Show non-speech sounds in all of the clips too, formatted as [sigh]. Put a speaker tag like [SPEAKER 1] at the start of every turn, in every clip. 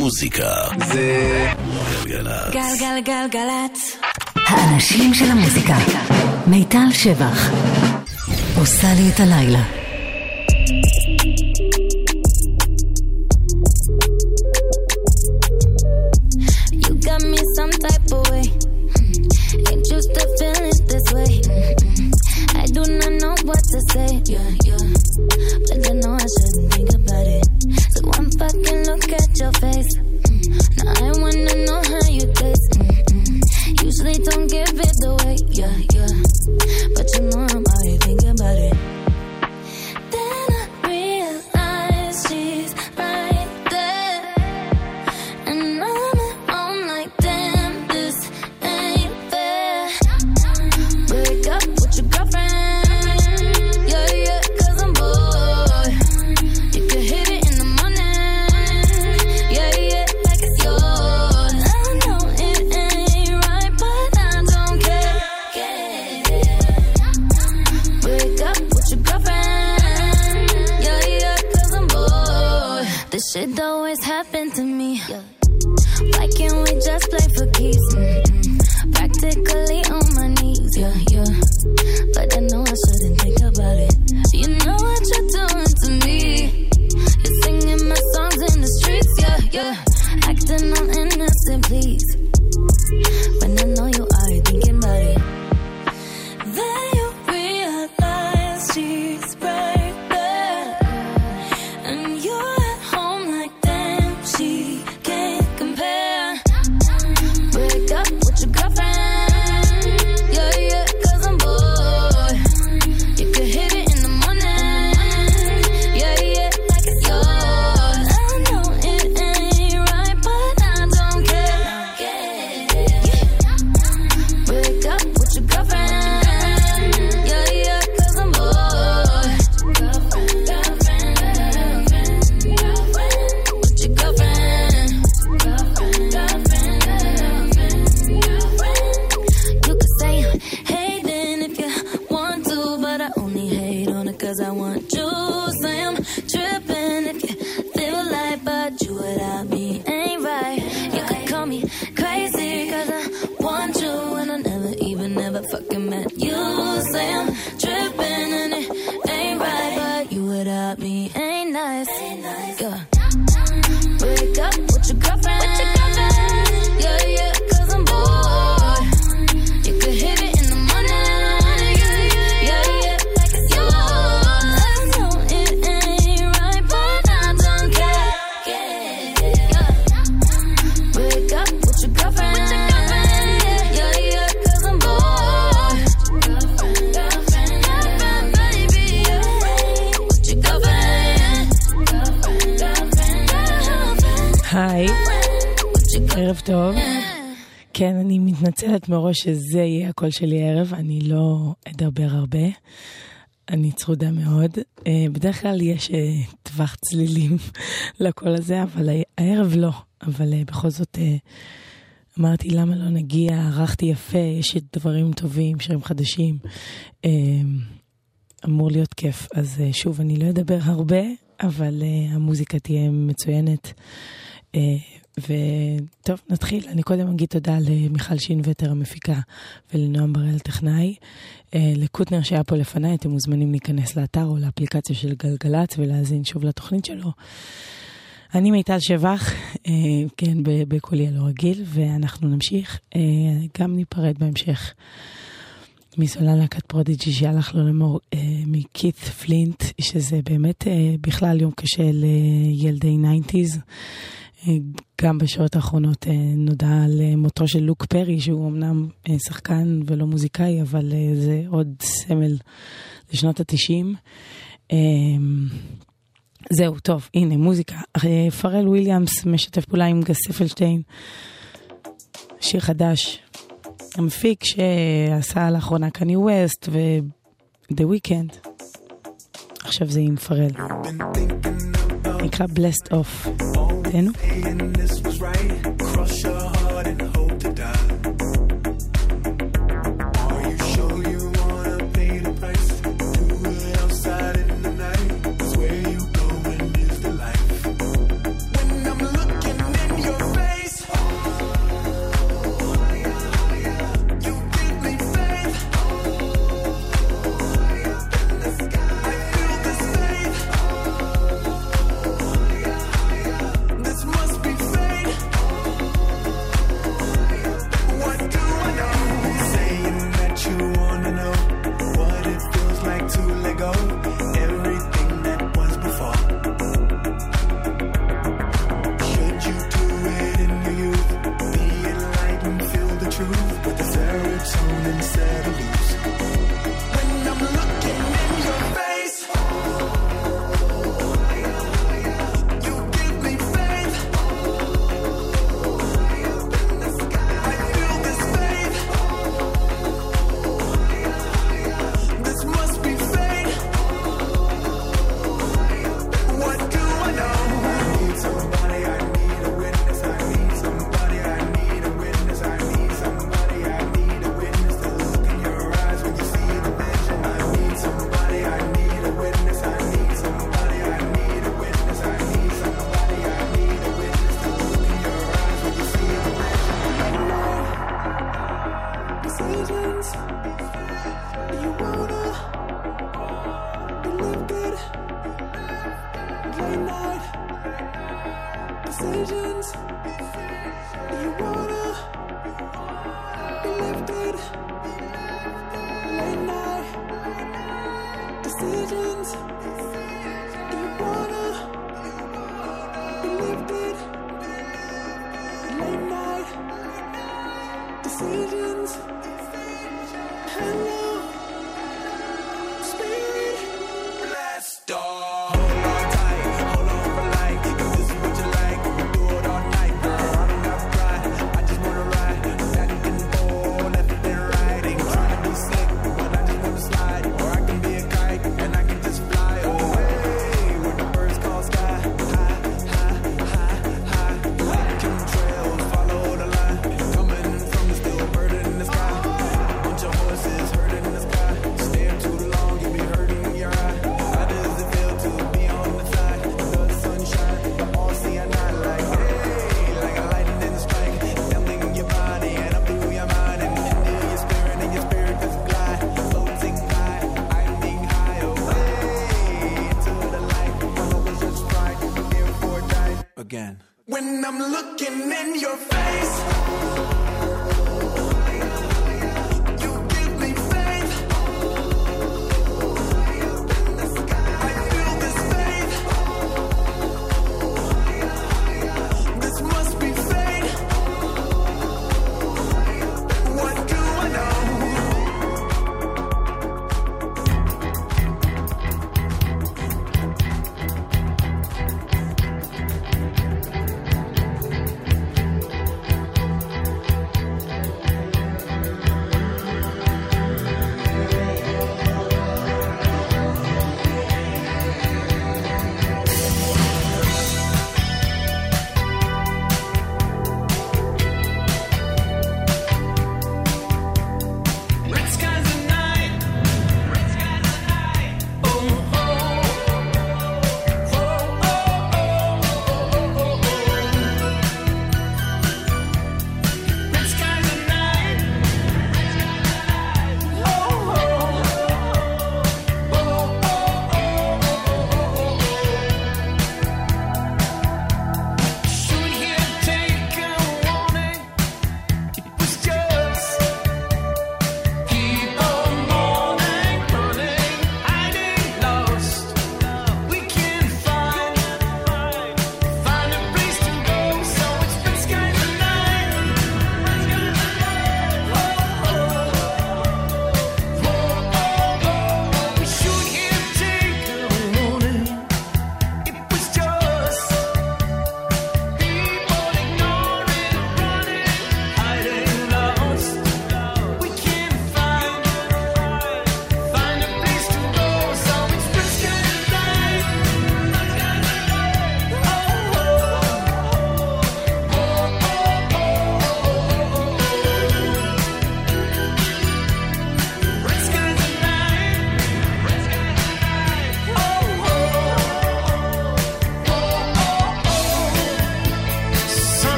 [SPEAKER 1] מוזיקה זה גלגלצ.
[SPEAKER 2] גלגלגלגלצ.
[SPEAKER 3] האנשים של המוזיקה. מיטל שבח. עושה לי את הלילה.
[SPEAKER 2] Type of way, hmm. it's just the feeling this way. Hmm. I do not. What to say. Yeah, yeah. But I know I shouldn't think about it. So one fucking look at your face. Mm. Now I wanna know how you taste. Mm-mm. Usually don't give it away. Yeah, yeah. But you know
[SPEAKER 4] מתנצלת מראש שזה יהיה הקול שלי הערב, אני לא אדבר הרבה. אני צרודה מאוד. אה, בדרך כלל יש אה, טווח צלילים [laughs] לקול הזה, אבל הערב לא. אבל אה, בכל זאת אמרתי, למה לא נגיע, ערכתי יפה, יש דברים טובים, שירים חדשים. אמור להיות כיף. אז שוב, אני לא אדבר הרבה, אבל המוזיקה תהיה מצוינת. וטוב, נתחיל. אני קודם אגיד תודה למיכל שינווטר המפיקה ולנועם בראל טכנאי. אה, לקוטנר שהיה פה לפניי, אתם מוזמנים להיכנס לאתר או לאפליקציה של גלגלצ ולהאזין שוב לתוכנית שלו. אני מיטל שבח, אה, כן, בקולי הלא רגיל, ואנחנו נמשיך. אה, גם ניפרד בהמשך מסולן להקת פרודיג'י שהלך לעולמו אה, מקית' פלינט, שזה באמת בכלל יום קשה לילדי 90's. אה, גם בשעות האחרונות אה, נודע על אה, מותו של לוק פרי, שהוא אמנם אה, שחקן ולא מוזיקאי, אבל אה, זה עוד סמל לשנות התשעים. אה, זהו, טוב, הנה, מוזיקה. אה, פרל וויליאמס משתף פעולה עם גס ספלשטיין, שיר חדש. המפיק שעשה לאחרונה קני ווסט ו-The Weeknd. עכשיו זה עם פרל. נקרא Blessed Off.
[SPEAKER 5] Latino.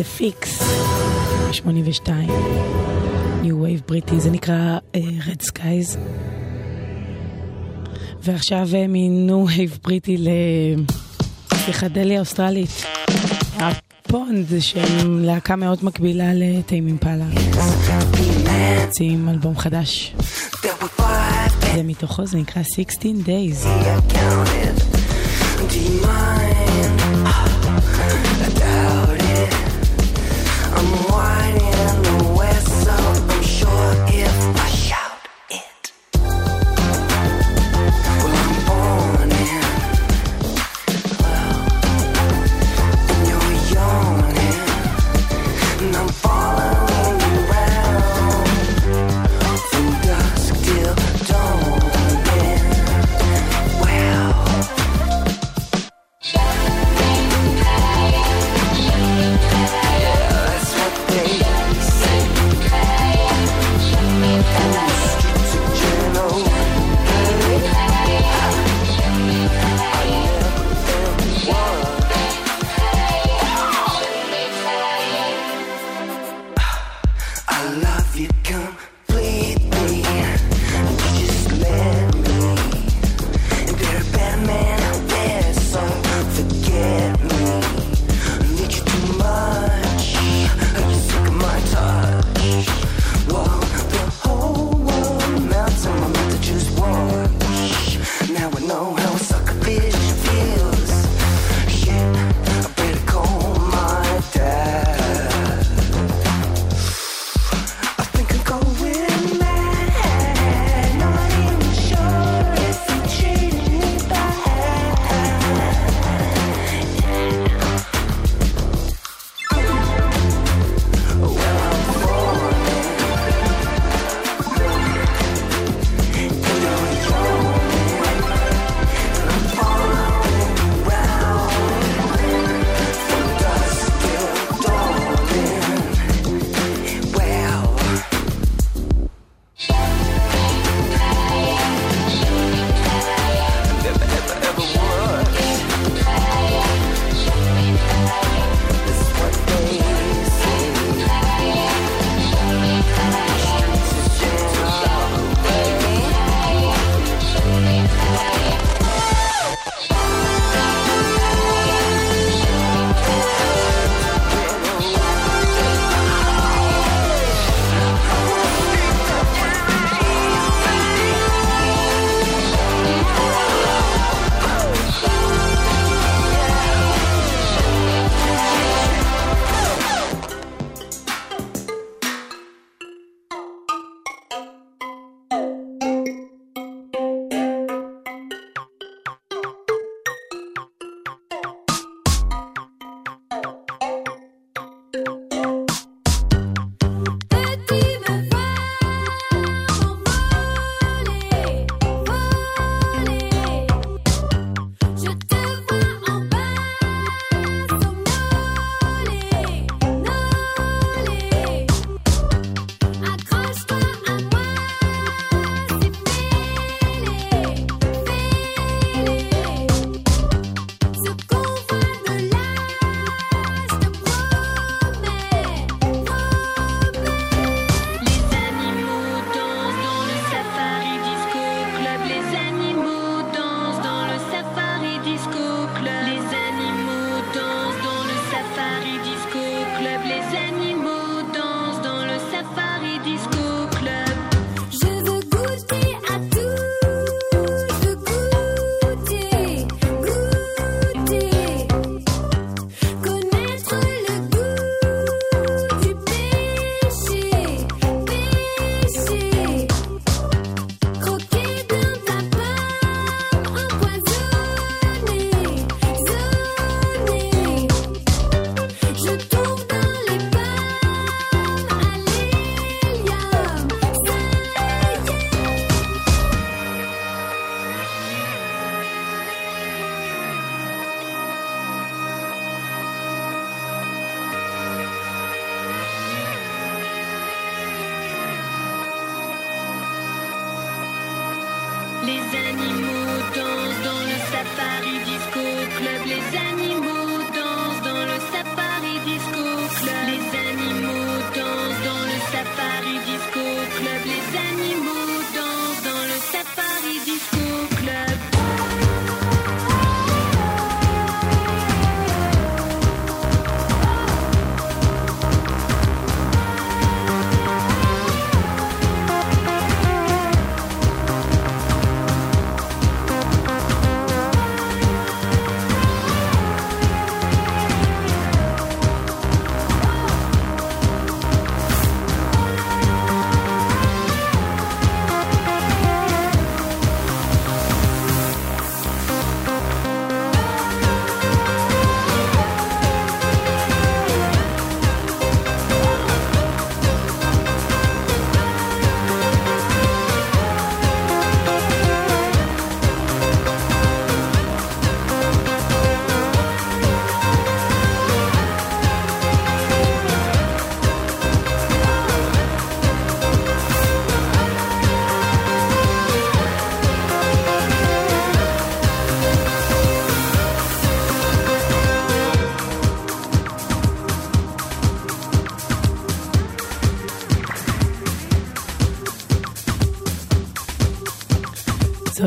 [SPEAKER 5] The
[SPEAKER 4] Fix, 82, New Wave בריטי, זה נקרא uh, Red Skies. ועכשיו uh, מ-New Wave בריטי לפסיכדליה אוסטרלית. הפונד, שהם להקה מאוד מקבילה לטיים אימפלה. מוציאים אלבום חדש. זה מתוכו, זה נקרא 16 Days.
[SPEAKER 6] I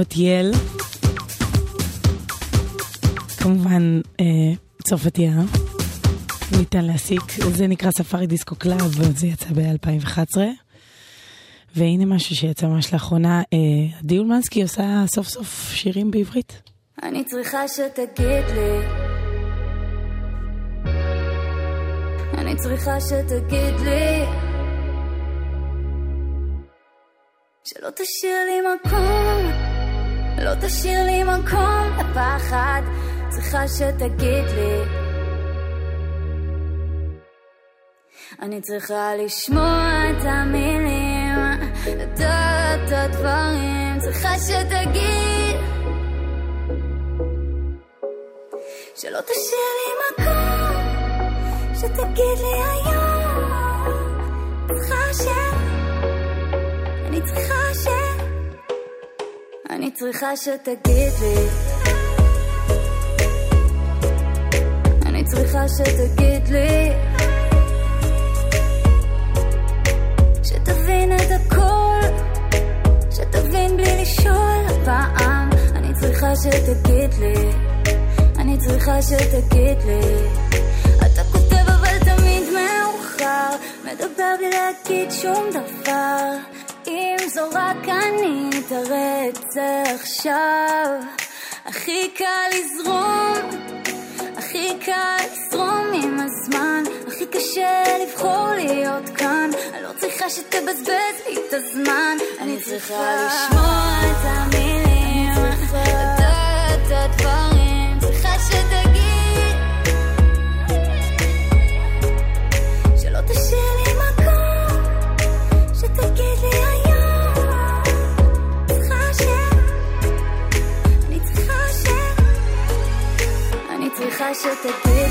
[SPEAKER 4] זאת Yelle, כמובן אה, צרפתייה, ניתן להסיק, זה נקרא Safari Disco Club, זה יצא ב-2011. והנה משהו שיצא ממש לאחרונה, אה, עדי אולמנסקי עושה סוף סוף שירים בעברית.
[SPEAKER 7] אני צריכה שתגיד לי. אני צריכה שתגיד לי. שלא תשאיר לי מקום. לא תשאיר לי מקום לפחד, צריכה שתגיד לי. אני צריכה לשמוע את המילים, את הדברים, צריכה שתגיד. שלא תשאיר לי מקום, שתגיד לי היום, צריכה ש... אני צריכה... אני צריכה שתגיד לי. אני צריכה שתגיד לי. שתבין את הכל שתבין בלי לשאול הפעם. אני צריכה שתגיד לי אני צריכה שתגיד לי. אתה כותב אבל תמיד מאוחר מדבר בלי להגיד שום דבר. אם זו רק אני, אתרץ עכשיו. הכי קל לזרום, הכי קל לזרום עם הזמן. הכי קשה לבחור להיות כאן. אני לא צריכה שתבזבז לי את הזמן. אני צריכה לשמוע את המילים, לדעת את
[SPEAKER 8] הדבר. Why should
[SPEAKER 4] they?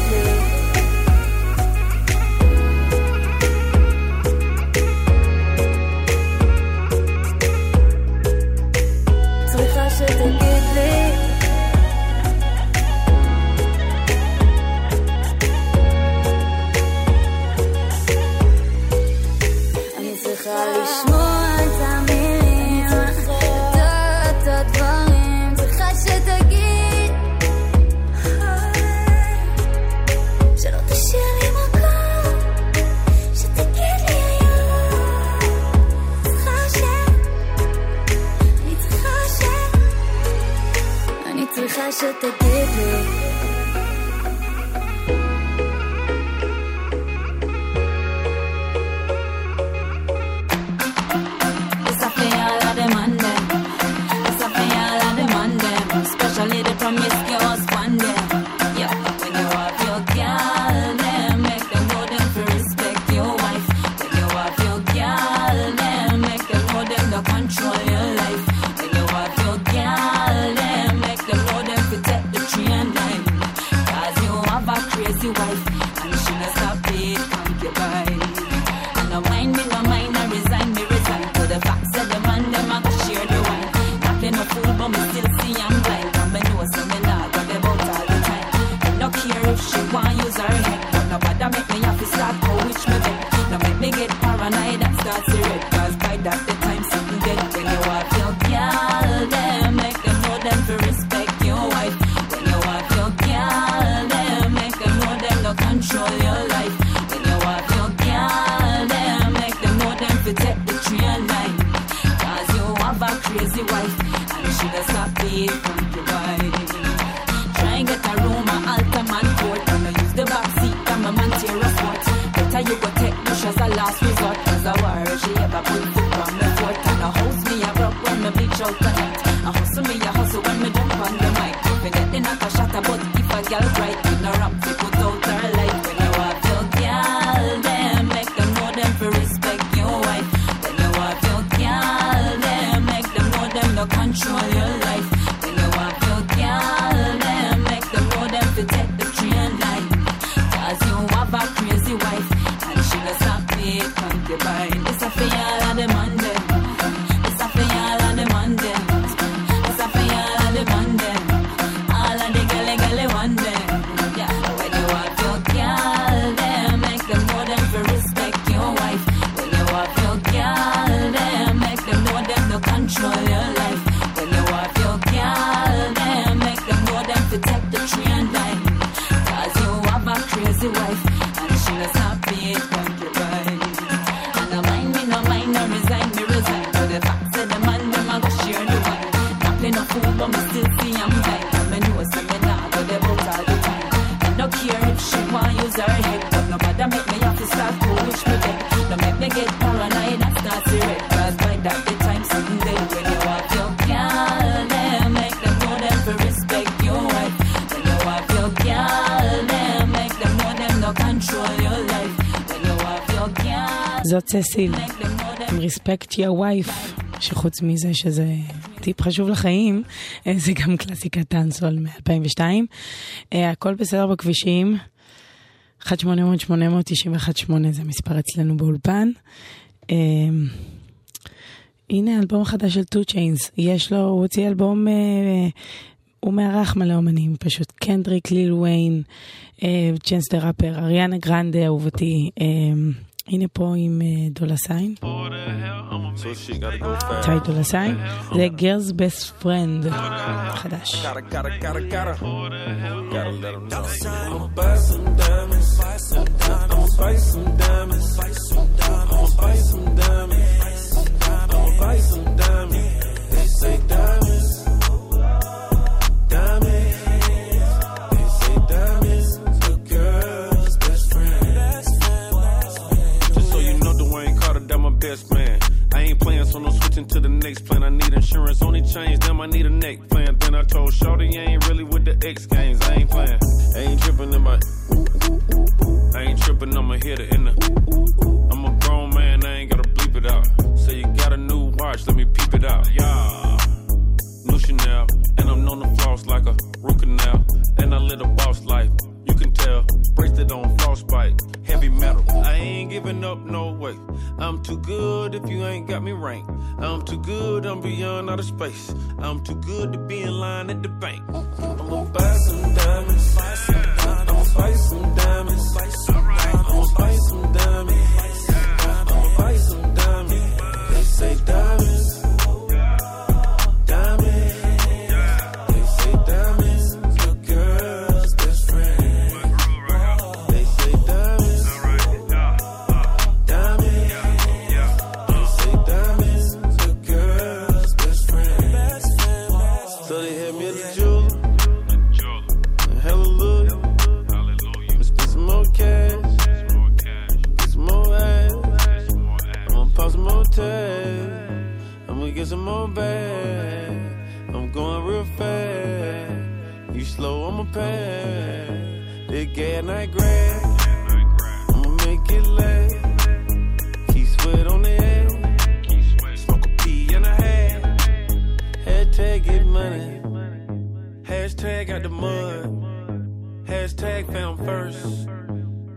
[SPEAKER 4] ססיל, עם respect your wife, שחוץ מזה שזה טיפ חשוב לחיים, אה, זה גם קלאסיקת טאנסול מ-2002. הכל בסדר בכבישים. 1-800-891-8 זה מספר אצלנו באולפן. אה, הנה אלבום חדש של 2 צ'יינס, יש לו, הוא הוציא אלבום, אה, הוא מארח מלא אומנים, פשוט קנדריק, ליל ויין, אה, the rapper, אריאנה גרנדה אהובתי, אה, הנה פה עם
[SPEAKER 9] Dolla $ign.
[SPEAKER 4] Ty Dolla $ign. זה Girl's Best Friend חדש.
[SPEAKER 9] I'ma buy some diamonds. They say diamonds. Best man. I ain't playing, so no switching to the next plan. I need insurance, only change, damn, I need a neck plan. Then I told Shorty, I ain't really with the X games. I ain't playing, I ain't tripping in my. I ain't tripping, I'ma hit it in the. I'm a grown man, I ain't gotta bleep it out. Say you got a new watch, let me peep it out. Yeah. New Chanel, and I'm known to floss like a root canal. And I live a boss life, can tell. On floss spike, heavy metal. I ain't giving up, no way. I'm too good if you ain't got me ranked. I'm too good, I'm beyond outer space. I'm too good to be in line at the bank. I'ma buy some diamonds. I'ma buy some diamonds. I'ma buy some diamonds. I'ma buy some diamonds. They say. Diamonds. Some more bag. I'm going real fast. You slow, I'ma pass. They get night grab. I'ma make it last. Keep sweat on the head. Smoke a pea and a half. Hashtag get money. Hashtag out the mud. Hashtag found first.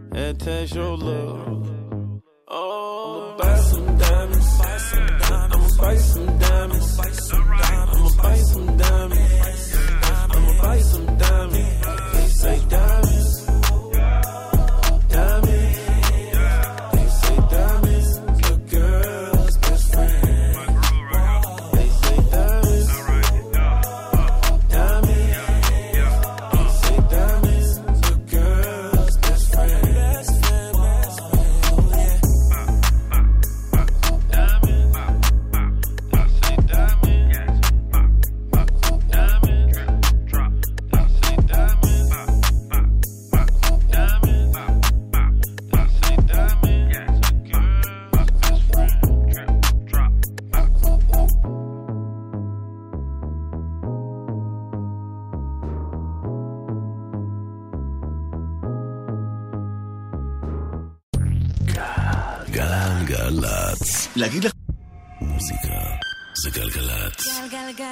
[SPEAKER 9] Hashtag show love. Oh, I'ma buy some diamonds. I'ma buy some diamonds. I'ma buy some diamonds. I'ma buy some diamonds. They say diamonds.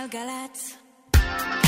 [SPEAKER 4] galgalát.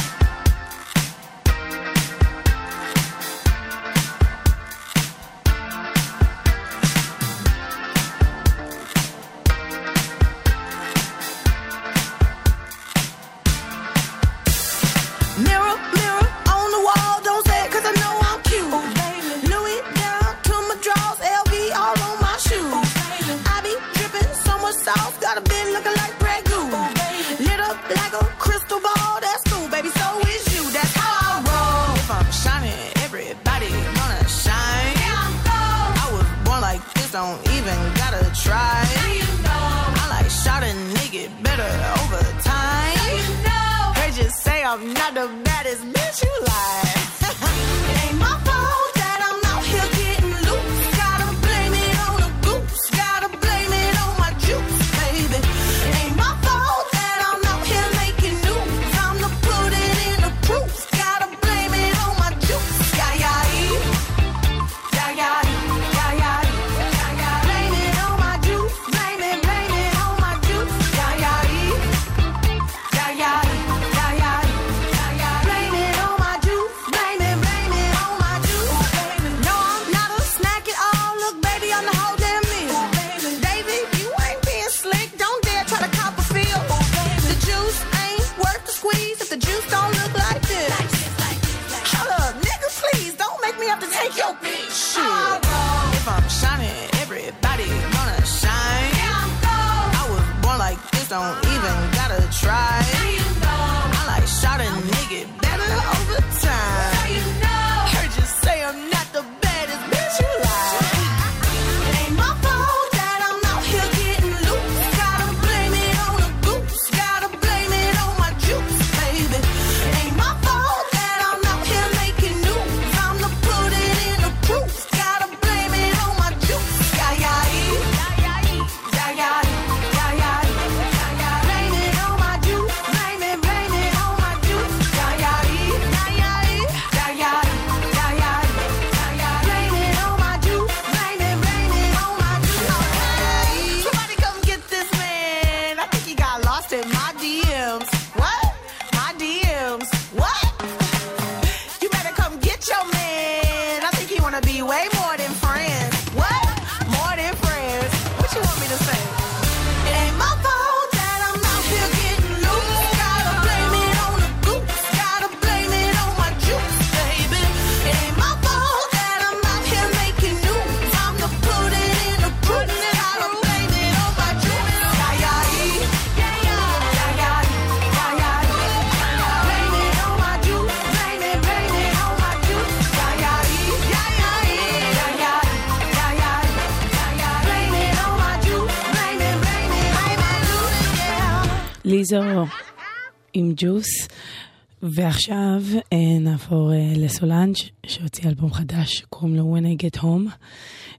[SPEAKER 4] ועכשיו אה, נעבור אה, לסולאנג' שהוציא אלבום חדש קוראים לו When I Get Home.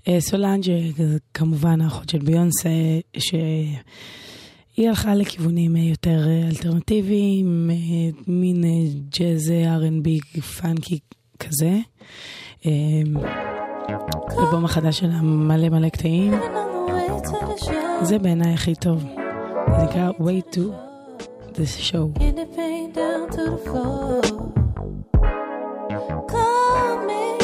[SPEAKER 4] אה, סולאנג' כמובן האחות של ביונסה שהיא הלכה לכיוונים יותר אלטרנטיביים, מין ג'אז R&B פאנקי כזה. אלבום החדש שלה מלא מלא קטעים. זה בעיניי הכי טוב. זה נקרא way to this show.
[SPEAKER 10] In the pain down to the floor. Call me.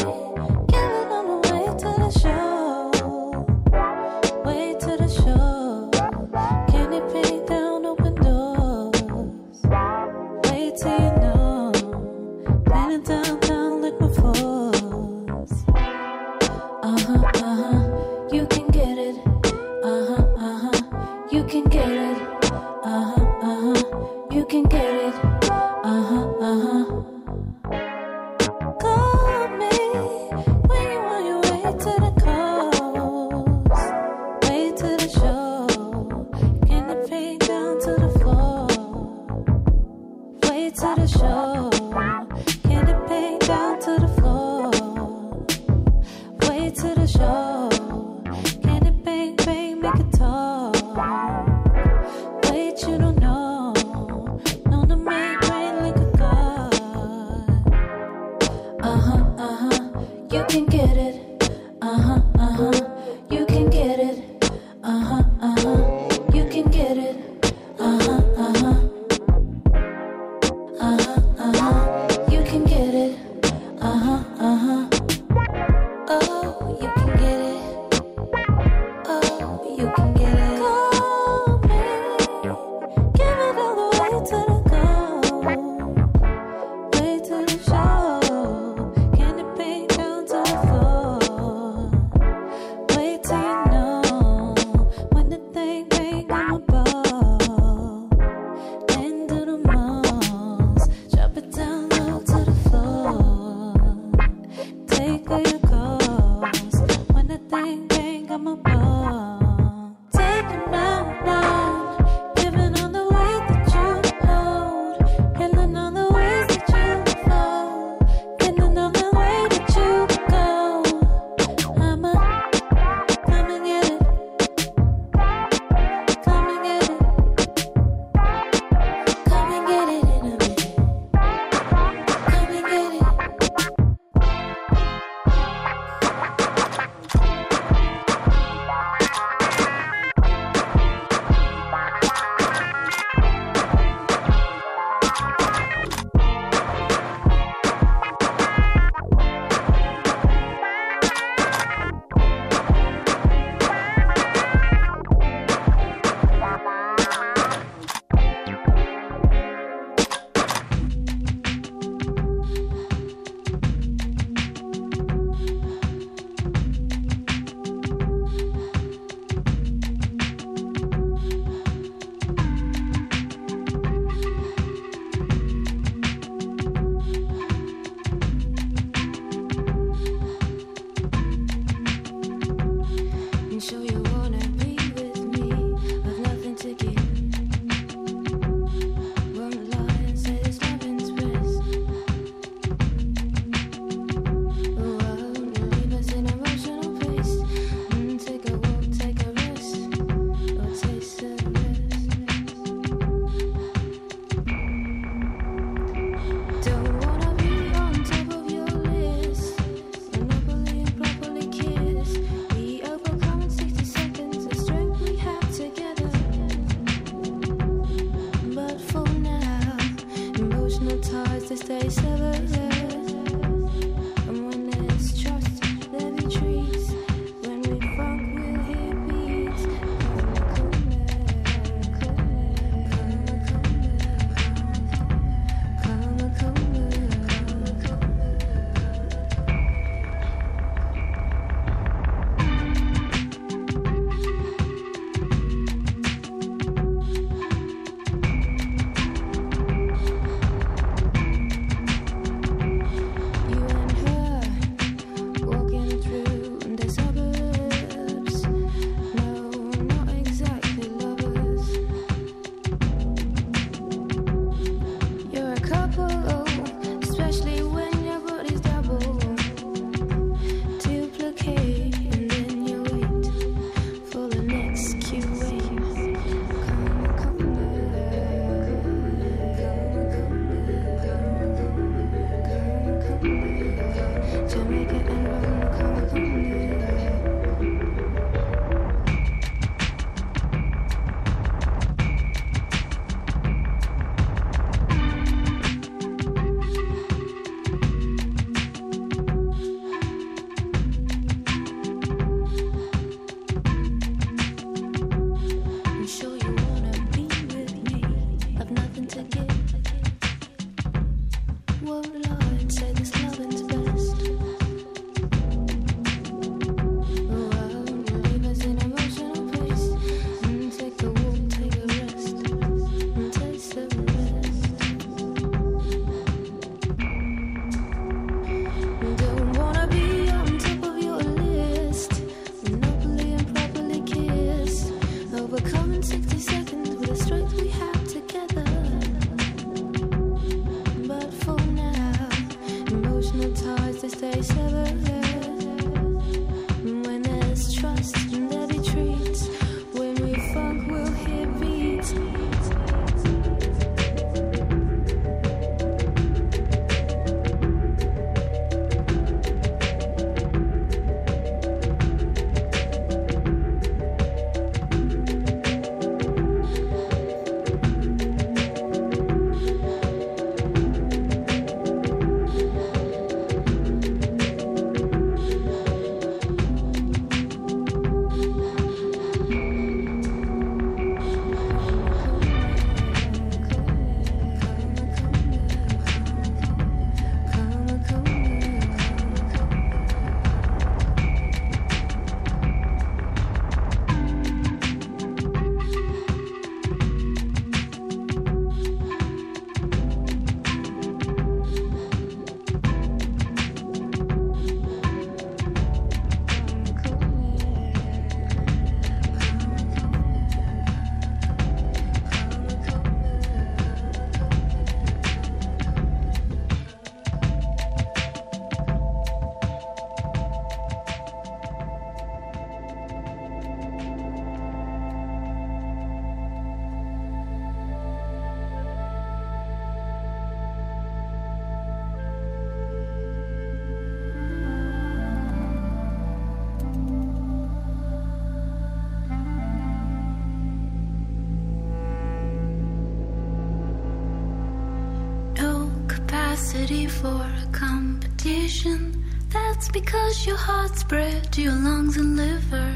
[SPEAKER 2] For a competition. That's because your heart's bred to your lungs and liver.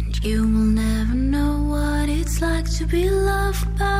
[SPEAKER 2] And you will never know what it's like to be loved by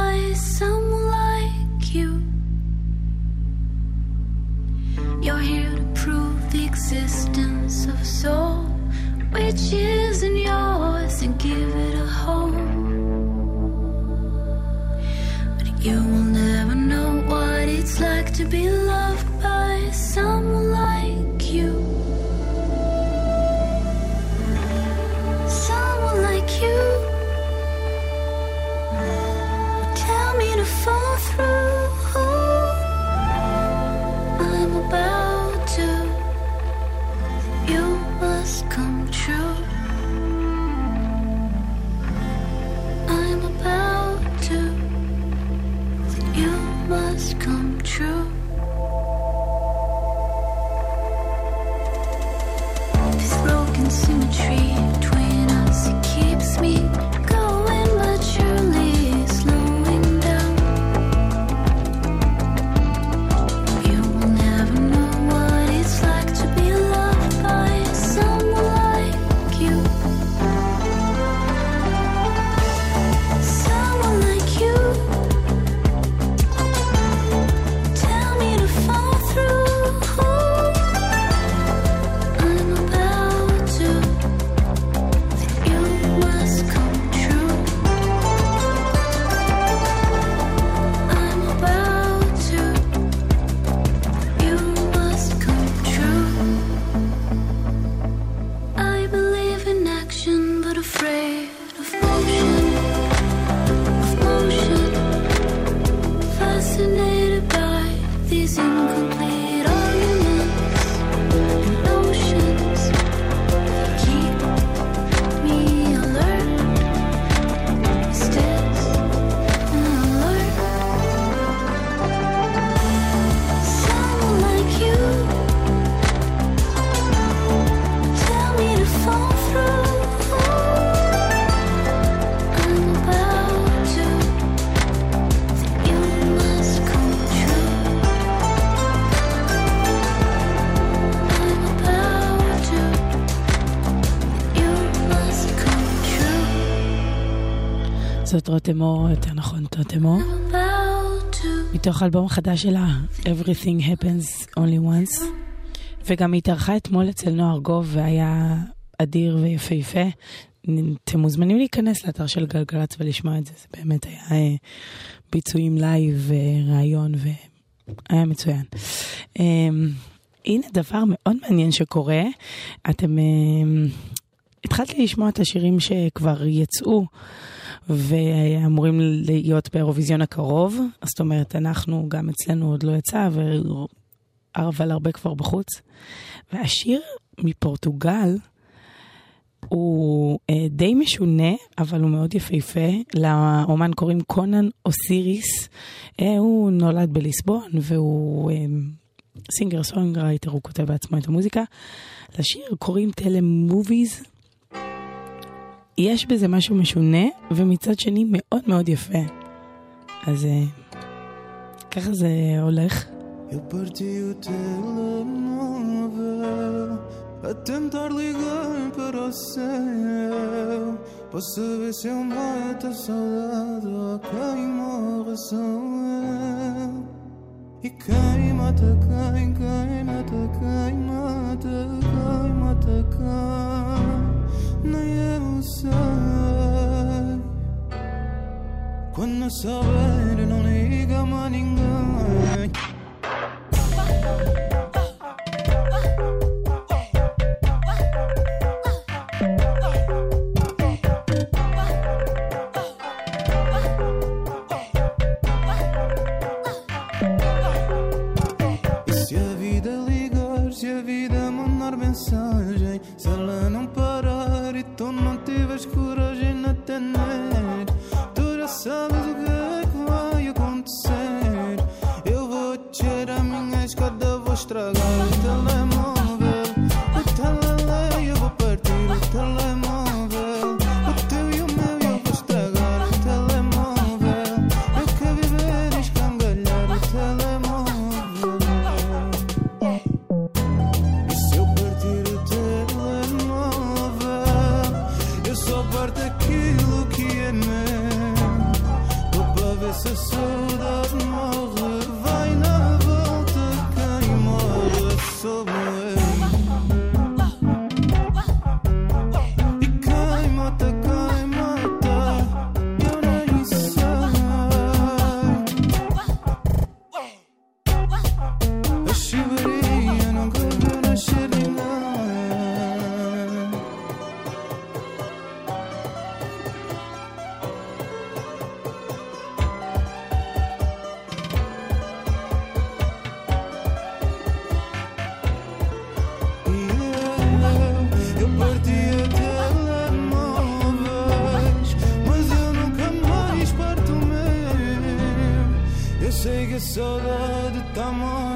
[SPEAKER 4] זאת רותם יותר נכון,
[SPEAKER 2] About to.
[SPEAKER 4] מתוך האלבום החדש שלה, Everything Happens Only Once, וגם היא התארחה אתמול אצל נועה ארגוב והיה אדיר ויפהפה. אתם מוזמנים להיכנס לאתר של גלגלצ ולשמוע את זה, זה באמת היה אה, ביצועים לייב וראיון והיה מצוין. אה, הנה דבר מאוד מעניין שקורה, אתם אה, התחלתי לשמוע את השירים שכבר יצאו ואמורים להיות באירוויזיון הקרוב, זאת אומרת, אנחנו, גם אצלנו עוד לא יצא, אבל הרבה כבר בחוץ. והשיר מפורטוגל הוא אה, די משונה, אבל הוא מאוד יפהפה. לאומן קוראים קונן אוסיריס. אה, הוא נולד בליסבון, והוא אה, singer songwriter, הוא כותב בעצמו את המוזיקה. לשיר קוראים טלם מוביז. יש בזה משהו משונה, ומצד שני מאוד מאוד יפה. אז אה, ככה זה הולך.
[SPEAKER 5] Eu parti o telemóvel a tentar ligar para o céu para saber se eu mato a saudade ou quem morre sou eu. E quem mata quem, quem mata quem mata quem mata quem, nem eu sei. Quando souber, não liga mais ninguém. Se a vida ligar, se a vida mandar mensagem, se ela não estragar o telemóvel.
[SPEAKER 11] sala de ta morte.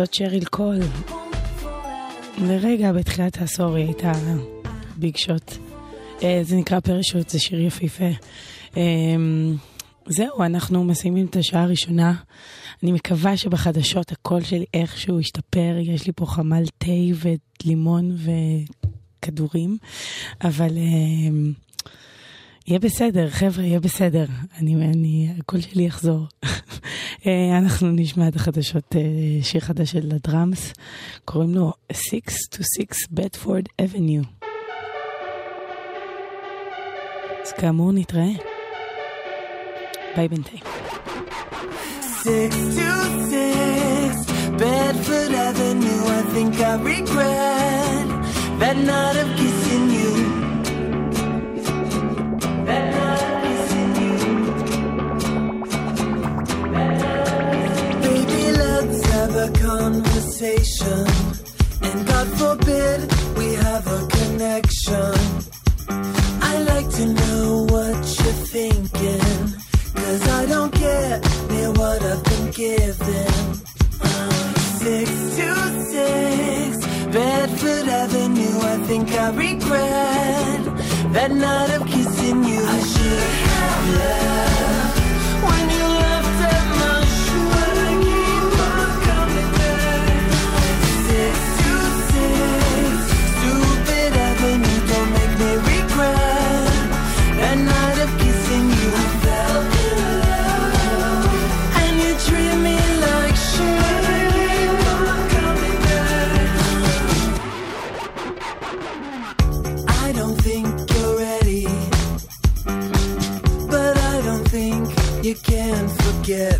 [SPEAKER 4] זאת שריל קול. לרגע בתחילת העשור היא הייתה big shot. אה, זה נקרא Parachute, זה שיר יפיפה. אה, זהו, אנחנו מסיימים את השעה הראשונה. אני מקווה שבחדשות הקול שלי איכשהו ישתפר, יש לי פה חמל תה ולימון וכדורים, אבל... אה, יהיה בסדר, חבר'ה, יהיה בסדר. אני, אני, הקול שלי יחזור. [laughs] אה, אנחנו נשמע את החדשות, אה, שיר חדש של הדראמס, קוראים לו 626 בטפורד אבניו. אז כאמור, נתראה. ביי בינתיים.
[SPEAKER 12] 626 Bedford Avenue, I think I regret that night of kissing you. And God forbid we have a connection. I like to know what you're thinking. Cause I don't get near what I've been given. Uh, six to six, Bedford Avenue. I think I regret that night of kissing you. I should have left. get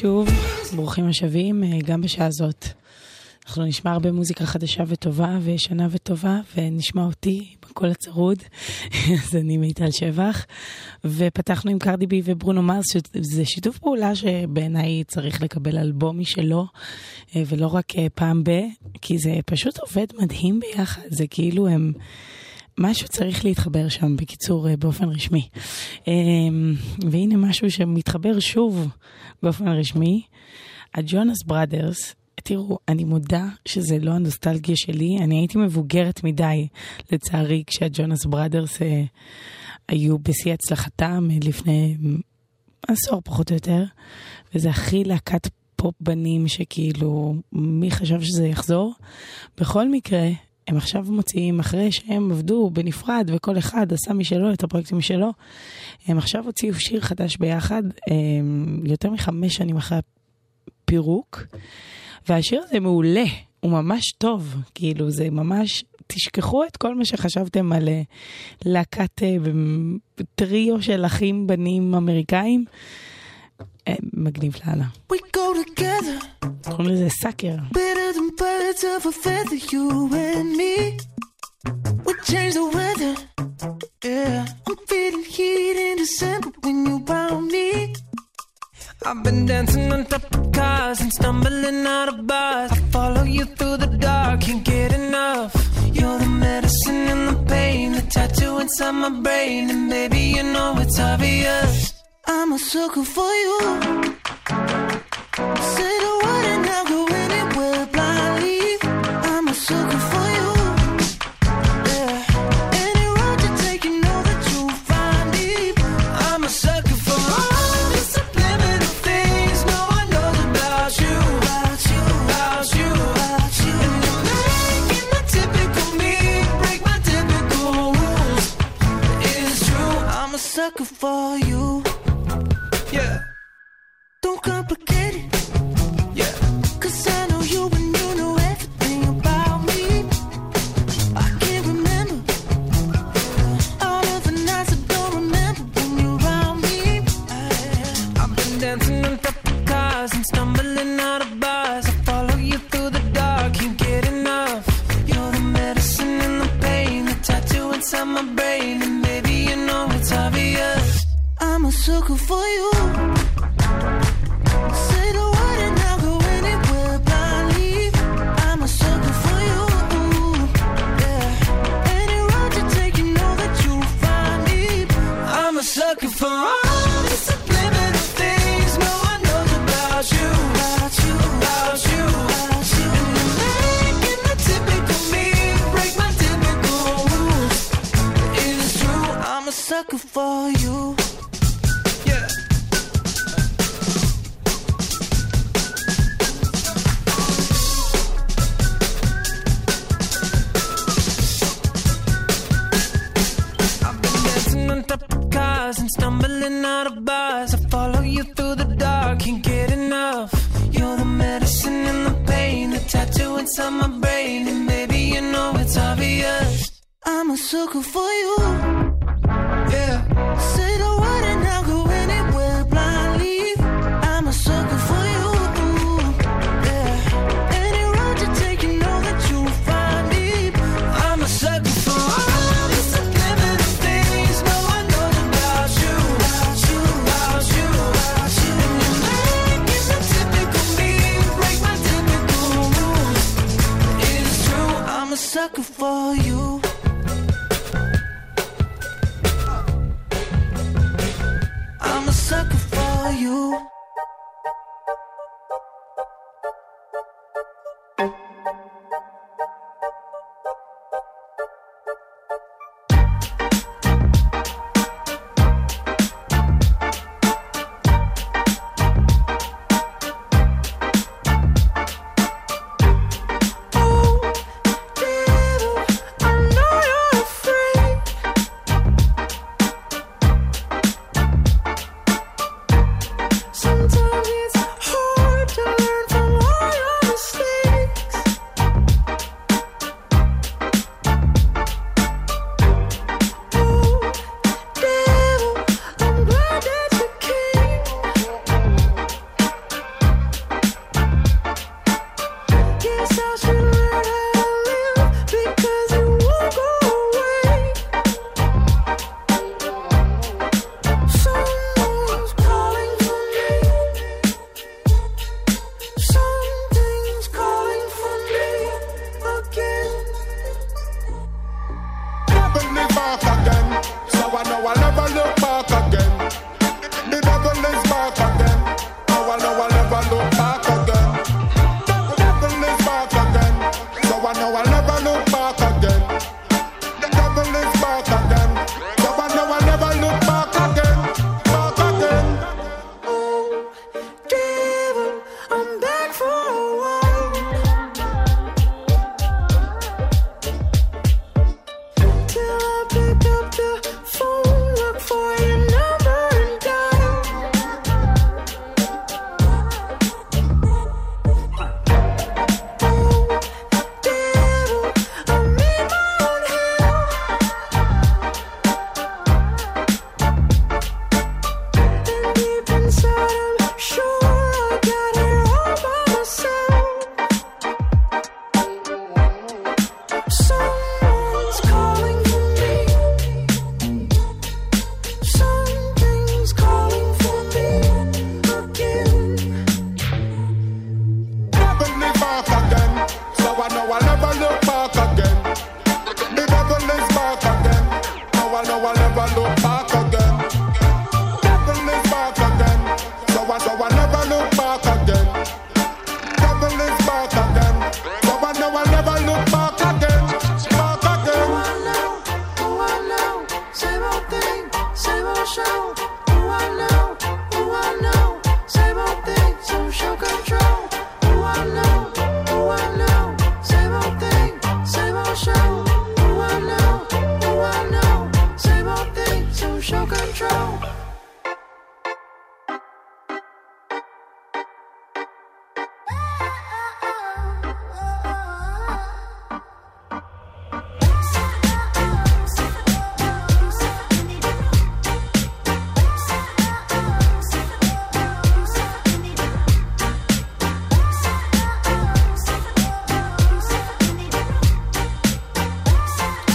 [SPEAKER 4] שוב, ברוכים השבים, אה, גם בשעה זאת. אנחנו נשמע הרבה מוזיקה חדשה וטובה, וישנה וטובה, ונשמע אותי בקול הצרוד. [laughs] אז אני מיטל שבח. ופתחנו עם קרדי בי וברונו מרס, שזה שיתוף פעולה שבעיניי צריך לקבל אלבום משלו, אה, ולא רק אה, פעם ב, כי זה פשוט עובד מדהים ביחד. זה כאילו הם... משהו צריך להתחבר שם, בקיצור, אה, באופן רשמי. אה, והנה משהו שמתחבר שוב באופן רשמי. הג'ונס בראדרס, תראו, אני מודה שזה לא הנוסטלגיה שלי, אני הייתי מבוגרת מדי, לצערי, כשהג'ונס בראדרס אה, היו בשיא הצלחתם אה, לפני עשור פחות או יותר, וזה הכי להקת פופ בנים שכאילו, מי חשב שזה יחזור? בכל מקרה, הם עכשיו מוציאים, אחרי שהם עבדו בנפרד וכל אחד עשה משלו את הפרויקטים שלו, הם עכשיו הוציאו שיר חדש ביחד, הם, יותר מחמש שנים אחרי הפירוק, והשיר הזה מעולה, הוא ממש טוב, כאילו זה ממש, תשכחו את כל מה שחשבתם על אה, להקת אה, טריו של אחים בנים אמריקאים. אה, מגניב לאללה.
[SPEAKER 13] We go together.
[SPEAKER 4] קוראים לזה סאקר.
[SPEAKER 13] Better than birds of a feather, you and me. We change the weather. Yeah, I'm feeling heat in December when you found me.
[SPEAKER 14] I've been dancing on top of cars and stumbling out of bars. I follow you through the dark, can't get enough. You're the medicine and the pain, the tattoo inside my brain, and maybe you know it's obvious.
[SPEAKER 13] I'm a sucker for you. Say the word and I'll go anywhere blindly. I'm a sucker for you. Yeah, any road you take, you know that you'll find me.
[SPEAKER 14] I'm a sucker for all the subliminal things no one knows about you,
[SPEAKER 13] About you,
[SPEAKER 14] about you.
[SPEAKER 13] about you.
[SPEAKER 14] And you're making the typical me break my typical rules. It's true,
[SPEAKER 13] I'm a sucker for you.
[SPEAKER 14] Yeah,
[SPEAKER 13] Don't complicate it.
[SPEAKER 14] yeah.
[SPEAKER 13] Cause I know you and you know everything about me. I can't remember all of the nights I don't remember when you're around me.
[SPEAKER 14] I've been dancing on top of cars and stumbling out of bars. I follow you through the dark, can't get enough. You're the medicine and the pain, the tattoo inside my brain, and maybe you know it's obvious.
[SPEAKER 13] I'm a sucker for you.
[SPEAKER 14] feeling out of bars. I follow you through the dark, can't get enough. You're the medicine and the pain, the tattoo inside my brain. And maybe you know it's obvious.
[SPEAKER 13] I'm a sucker for you. Yeah. Say the word. a sucker for you. I'm a sucker for you.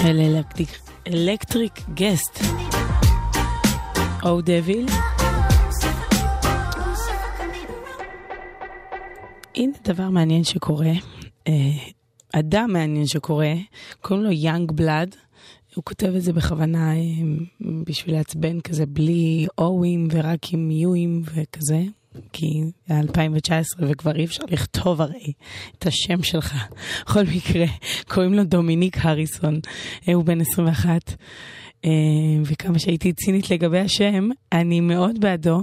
[SPEAKER 4] אל אלקטריק גסט. או דביל. הנה דבר מעניין שקורה, אה, אדם מעניין שקורה, קוראים לו יאנג בלאד. הוא כותב את זה בכוונה אה, בשביל לעצבן כזה בלי אוים ורק עם יואים וכזה. כי זה 2019 וכבר אי אפשר לכתוב הרי את השם שלך. בכל מקרה, קוראים לו דומיניק הריסון, אה, הוא בן 21, אה, וכמה שהייתי צינית לגבי השם, אני מאוד בעדו.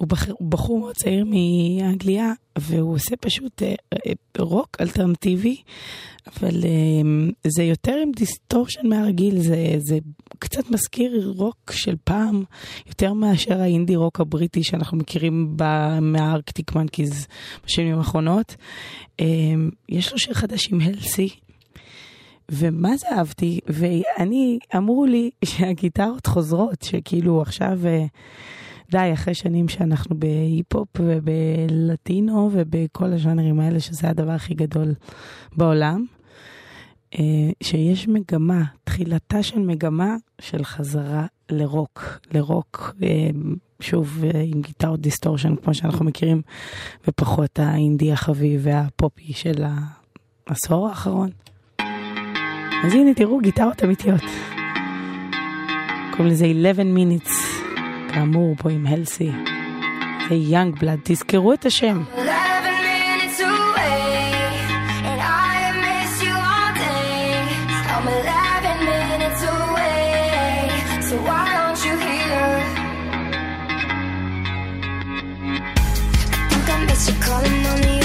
[SPEAKER 4] הוא בחור, בחור מאוד צעיר מאנגליה, והוא עושה פשוט אה, אה, רוק אלטרנטיבי, אבל אה, זה יותר עם דיסטורשן מהרגיל, זה, זה קצת מזכיר רוק של פעם, יותר מאשר האינדי רוק הבריטי שאנחנו מכירים מהארקטיק מנקיז בשנים האחרונות. יש לו שיר חדש עם הלסי, ומה זה אהבתי, ואני, אמרו לי שהגיטרות חוזרות, שכאילו עכשיו... די, אחרי שנים שאנחנו בהיפ-הופ ובלטינו ובכל הז'אנרים האלה, שזה הדבר הכי גדול בעולם, אה, שיש מגמה, תחילתה של מגמה של חזרה לרוק, לרוק, אה, שוב, אה, עם גיטרות דיסטורשן, כמו שאנחנו מכירים, ופחות האינדי החביב והפופי של העשור האחרון. אז הנה, תראו, גיטרות אמיתיות. קוראים לזה 11 minutes. כאמור, פה עם הלסי. זה יאנג בלאד, תזכרו את השם.
[SPEAKER 2] calling on the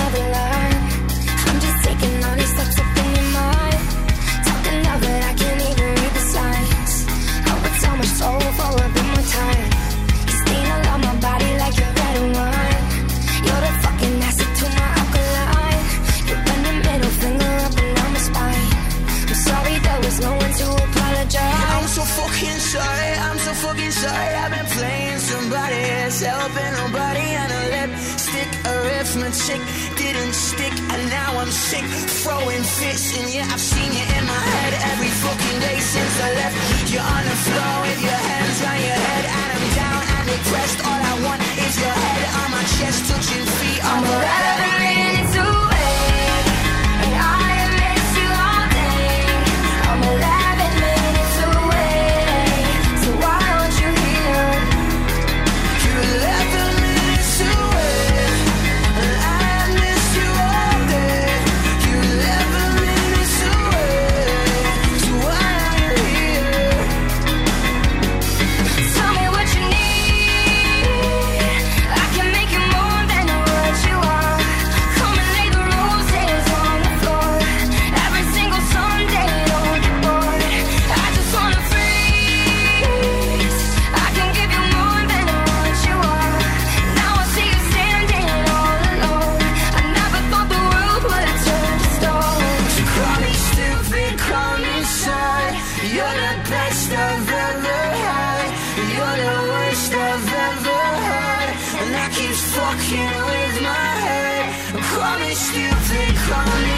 [SPEAKER 2] And
[SPEAKER 13] now I'm sick, throwing fits. And yeah, I've seen you in my head every fucking day since I left. You're on the floor with your hands on your head. And I'm down and depressed. All I want is your head on my chest, touching feet. I'm
[SPEAKER 2] a on you.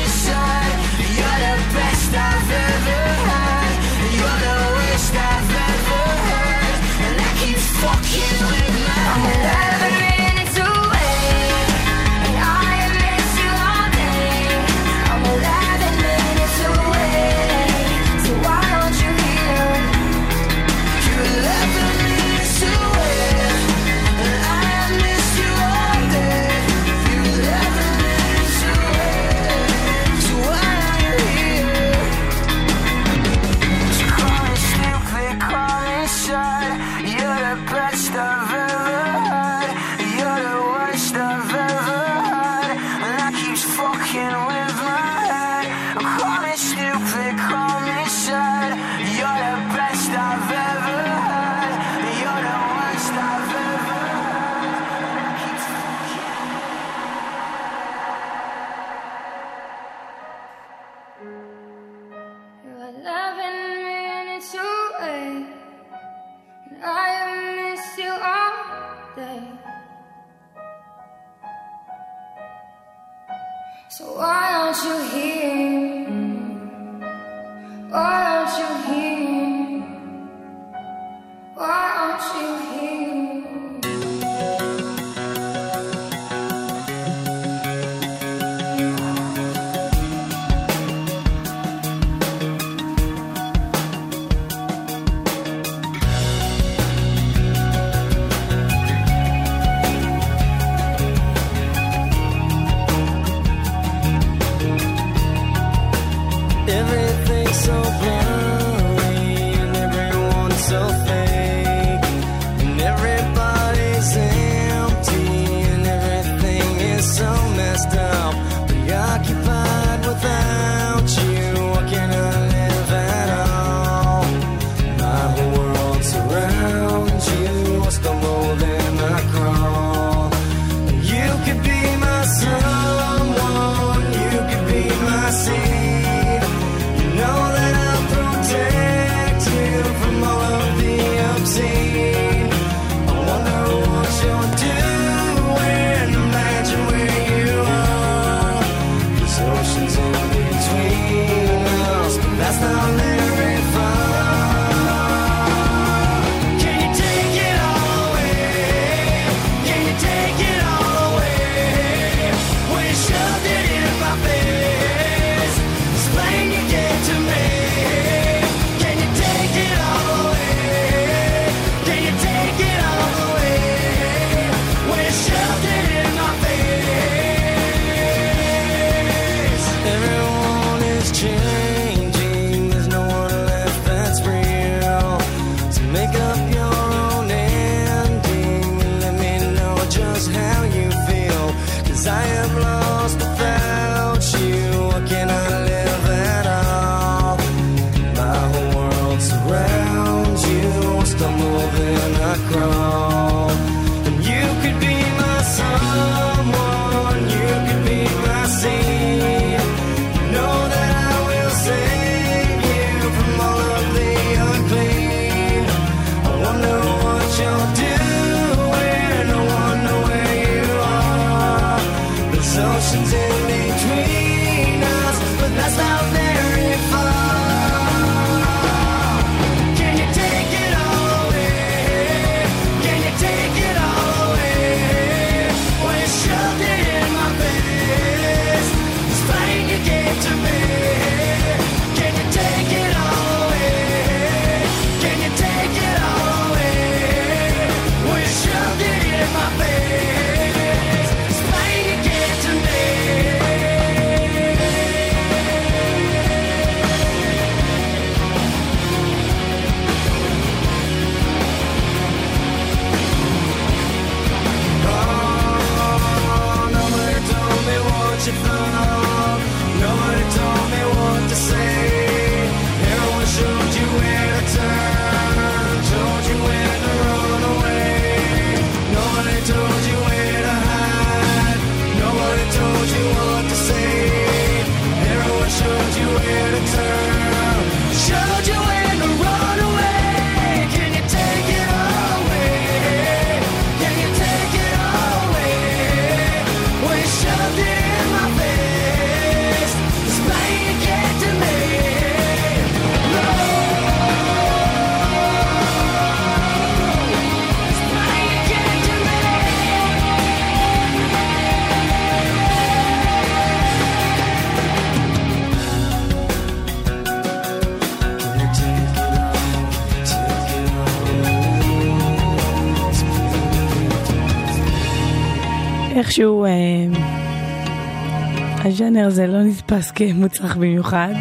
[SPEAKER 4] נתפס כמוצלח במיוחד.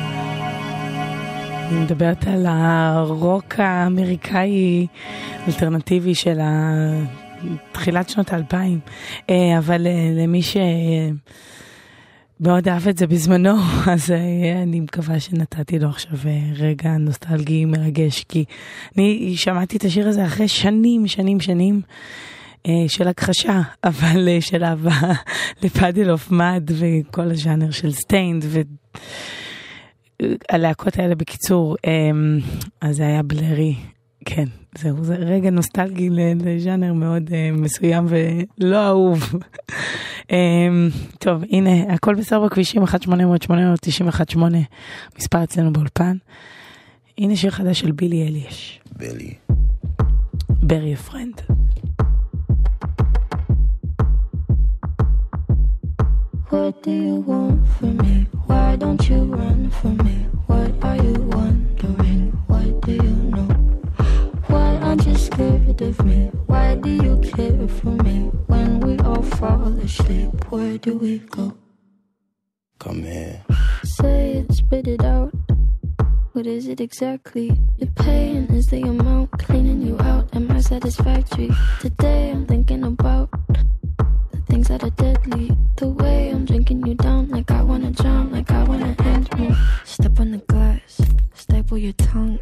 [SPEAKER 4] אני מדברת על הרוק האמריקאי אלטרנטיבי של תחילת שנות האלפיים, אה, אבל אה, למי שמאוד אהב את זה בזמנו, [laughs] אז אה, אני מקווה שנתתי לו עכשיו רגע נוסטלגי מרגש, כי אני שמעתי את השיר הזה אחרי שנים, שנים, שנים. אה, של הכחשה, [laughs] אבל אה, של אהבה [laughs] לפאדל אוף מד וכל הז'אנר של סטיינד והלהקות האלה בקיצור, אה, אז זה היה בלרי, כן, זהו, זה רגע נוסטלגי לז'אנר מאוד אה, מסוים ולא אהוב. [laughs] אה, טוב, הנה, הכל בסדר בכבישים, 1-800-891-8, מספר אצלנו באולפן. הנה שיר חדש של בילי אליאש.
[SPEAKER 1] בילי.
[SPEAKER 4] ברי הפרנד.
[SPEAKER 15] What do you want from me? Why don't you run from me? What are you wondering? What do you know? Why aren't you scared of me? Why do you care for me? When we all fall asleep, where do we go?
[SPEAKER 1] Come here.
[SPEAKER 15] Say it, spit it out. What is it exactly? Your pain is the amount cleaning you out. Am I satisfactory? Today I'm thinking about things that are deadly. The way I'm drinking you down, like I wanna drown, like I wanna end me. Step on the glass, staple your tongue.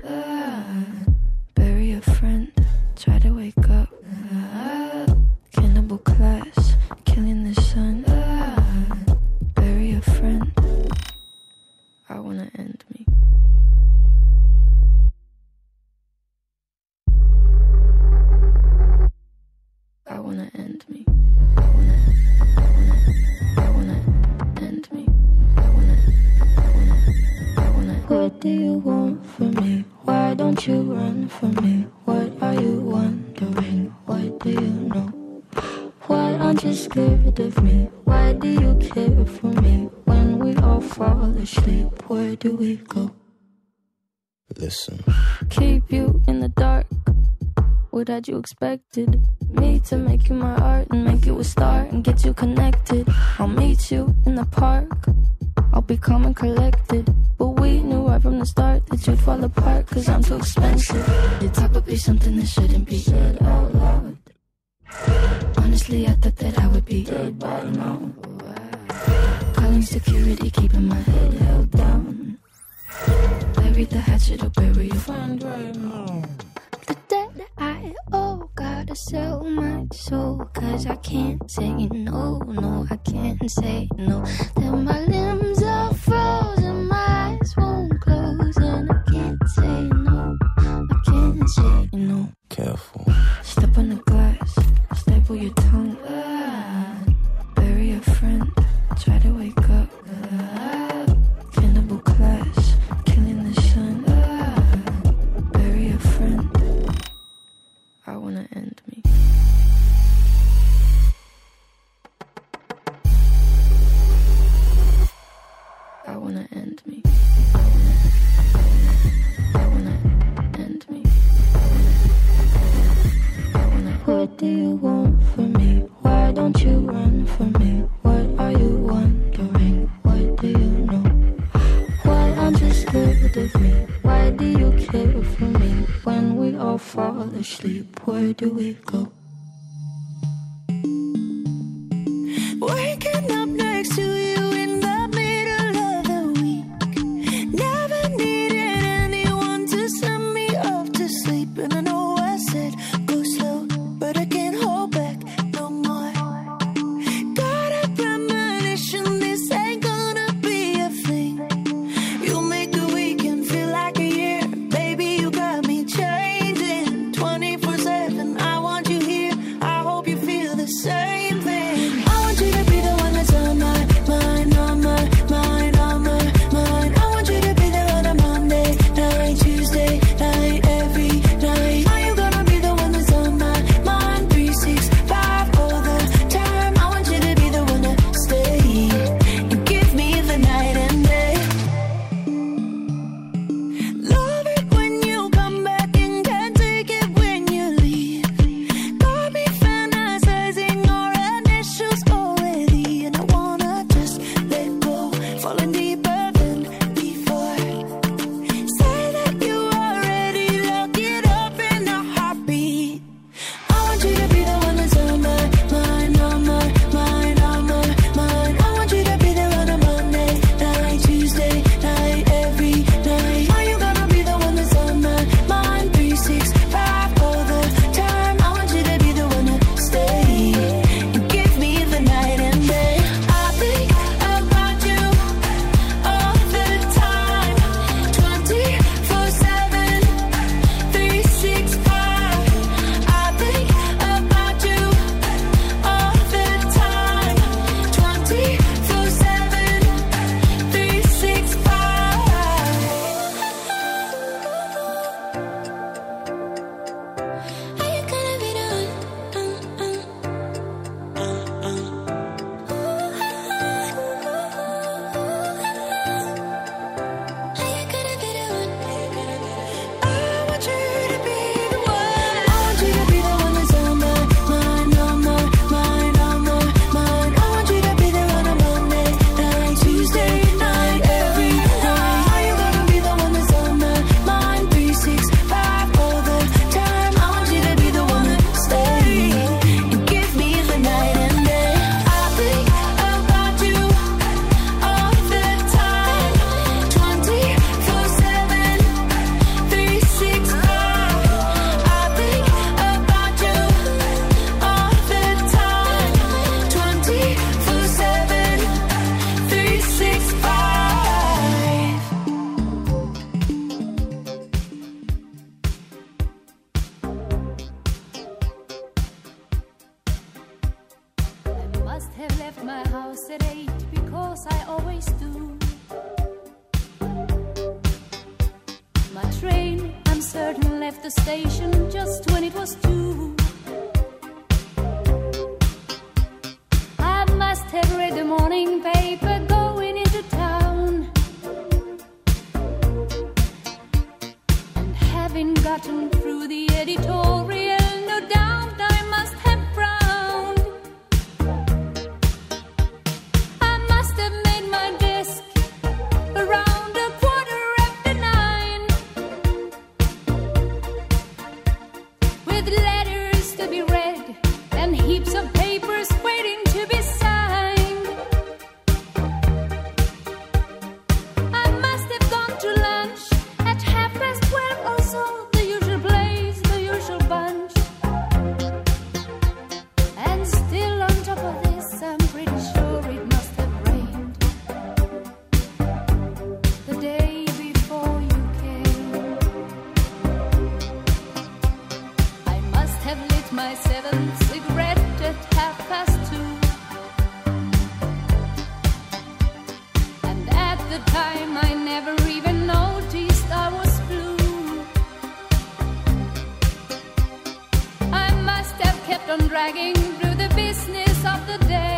[SPEAKER 15] what you expected. Me to make you my art and make you a star and get you connected. I'll meet you in the park. I'll be calm and collected. But we knew right from the start that you'd fall apart, cause I'm too expensive. It's probably something that shouldn't be said out loud. Honestly, I thought that I would be dead by now. Calling security, keeping my head held down. Bury the hatchet or bury your friend right now. The day to sell my soul, cause I can't say no, no, I can't say no. Then my limbs are frozen, my eyes won't close, and I can't say no, I can't say no.
[SPEAKER 1] Careful.
[SPEAKER 15] Step on the glass, staple your tongue. do you want from me? Why don't you run from me? What are you wondering? What do you know? Why aren't you scared of me? Why do you care for me? When we all fall asleep, where do we go?
[SPEAKER 13] Waking up next to you in
[SPEAKER 16] dragging through the business of the day.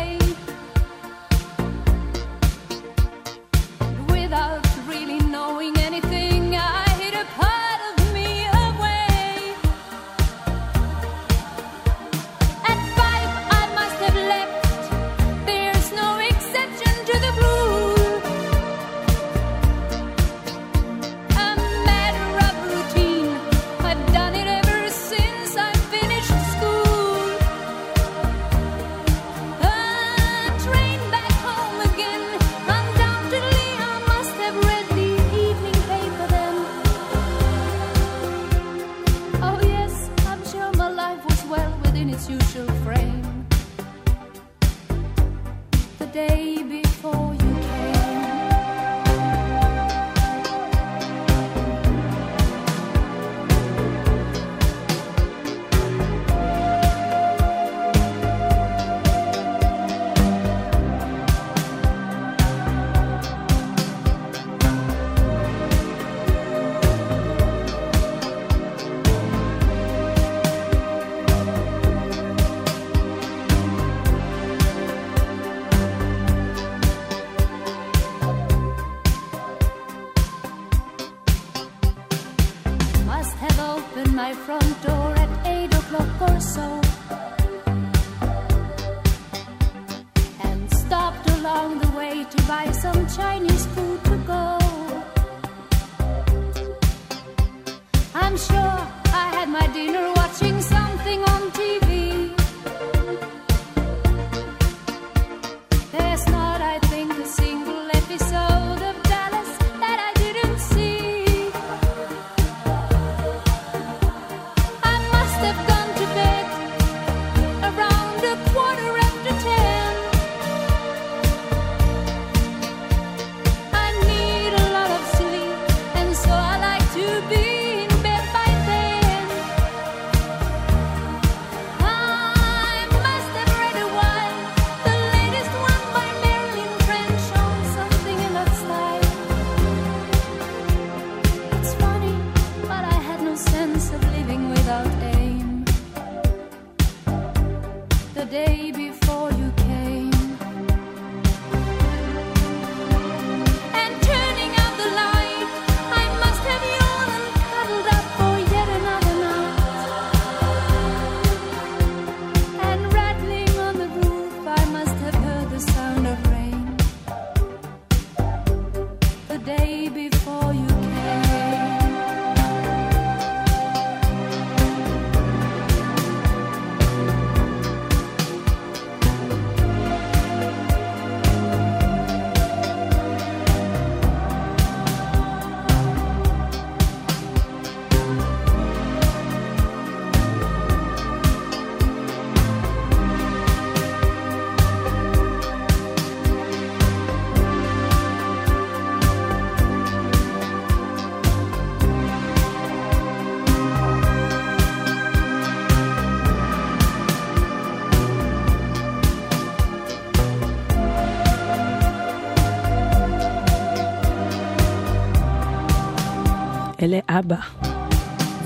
[SPEAKER 4] לאבא.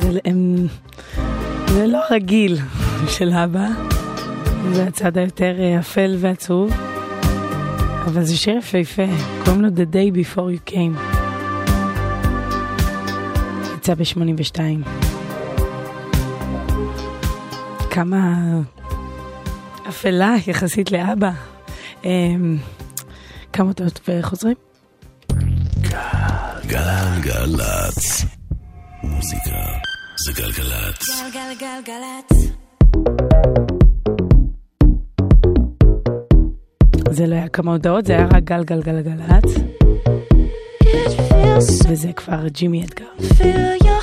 [SPEAKER 4] זה, הם, זה לא רגיל של אבא, זה הצד היותר אה, אפל ועצוב, אבל זה שיר יפהפה, קוראים לו The Day Before You Came. יצא ב-82. כמה אפלה יחסית לאבא. אמ, כמה דעות וחוזרים?
[SPEAKER 1] גלגלצ. המוזיקה
[SPEAKER 17] זה גלגלצ.
[SPEAKER 4] זה לא היה כמה הודעות, זה היה רק גלגלגלגלצ. וזה כבר ג'ימי אדגר.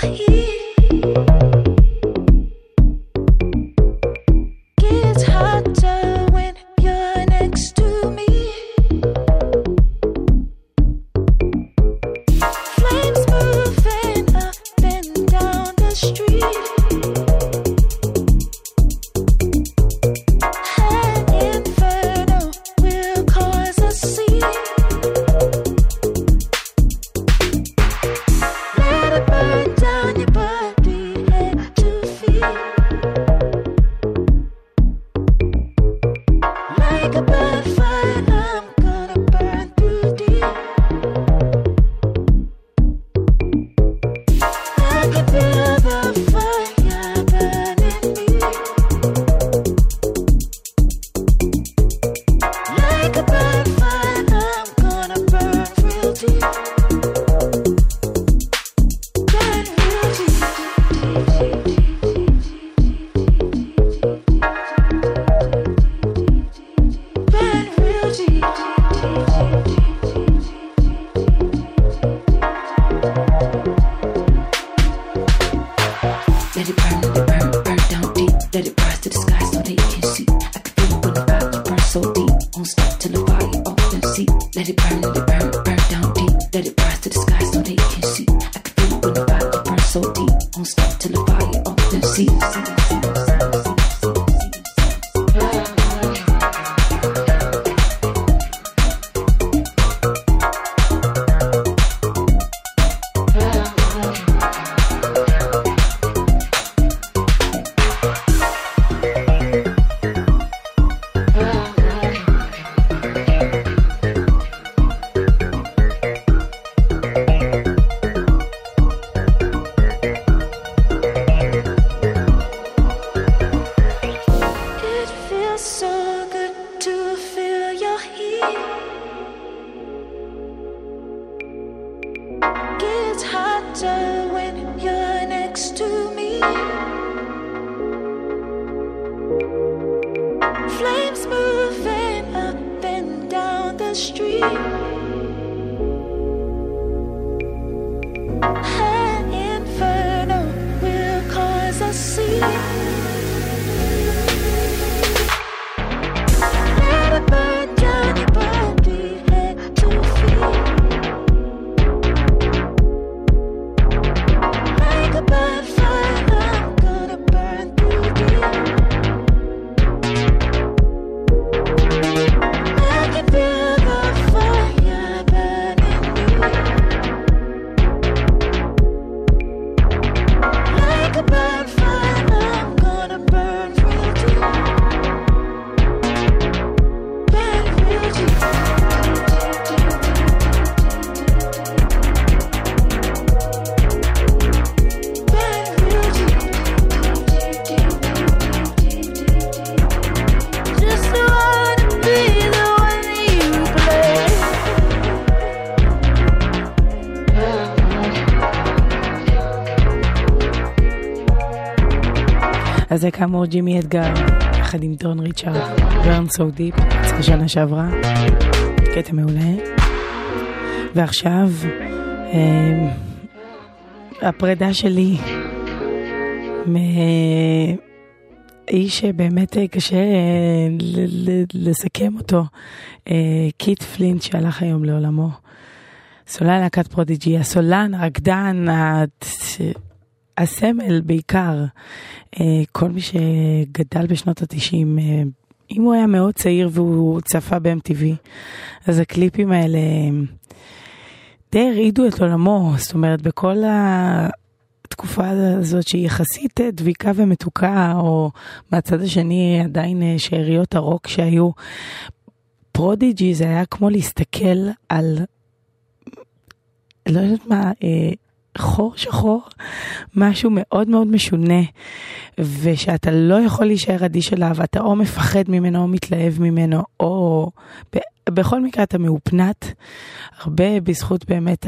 [SPEAKER 4] ג'ימי אדגר, יחד עם דון ריצ'ארד, burn so deep, יצא שנה שעברה, קטע מעולה. ועכשיו, אה, הפרידה שלי מאיש שבאמת קשה אה, לסכם אותו, אה, קית' פלינט שהלך היום לעולמו. סולן להקת פרודיג'י, הסולן, הרקדן, הסמל בעיקר, כל מי שגדל בשנות התשעים, אה, אם הוא היה מאוד צעיר והוא צפה ב-MTV, אז הקליפים האלה אה, די הרעידו את עולמו, זאת אומרת, בכל התקופה הזאת שהיא יחסית אה, דביקה ומתוקה, או מהצד השני עדיין אה, שאריות הרוק שהיו. פרודיג'י זה היה כמו להסתכל על, לא יודעת מה, אה, חור שחור, משהו מאוד מאוד משונה, ושאתה לא יכול להישאר אדיש אליו, אתה או מפחד ממנו או מתלהב ממנו, או בכל מקרה אתה מהופנט, הרבה בזכות באמת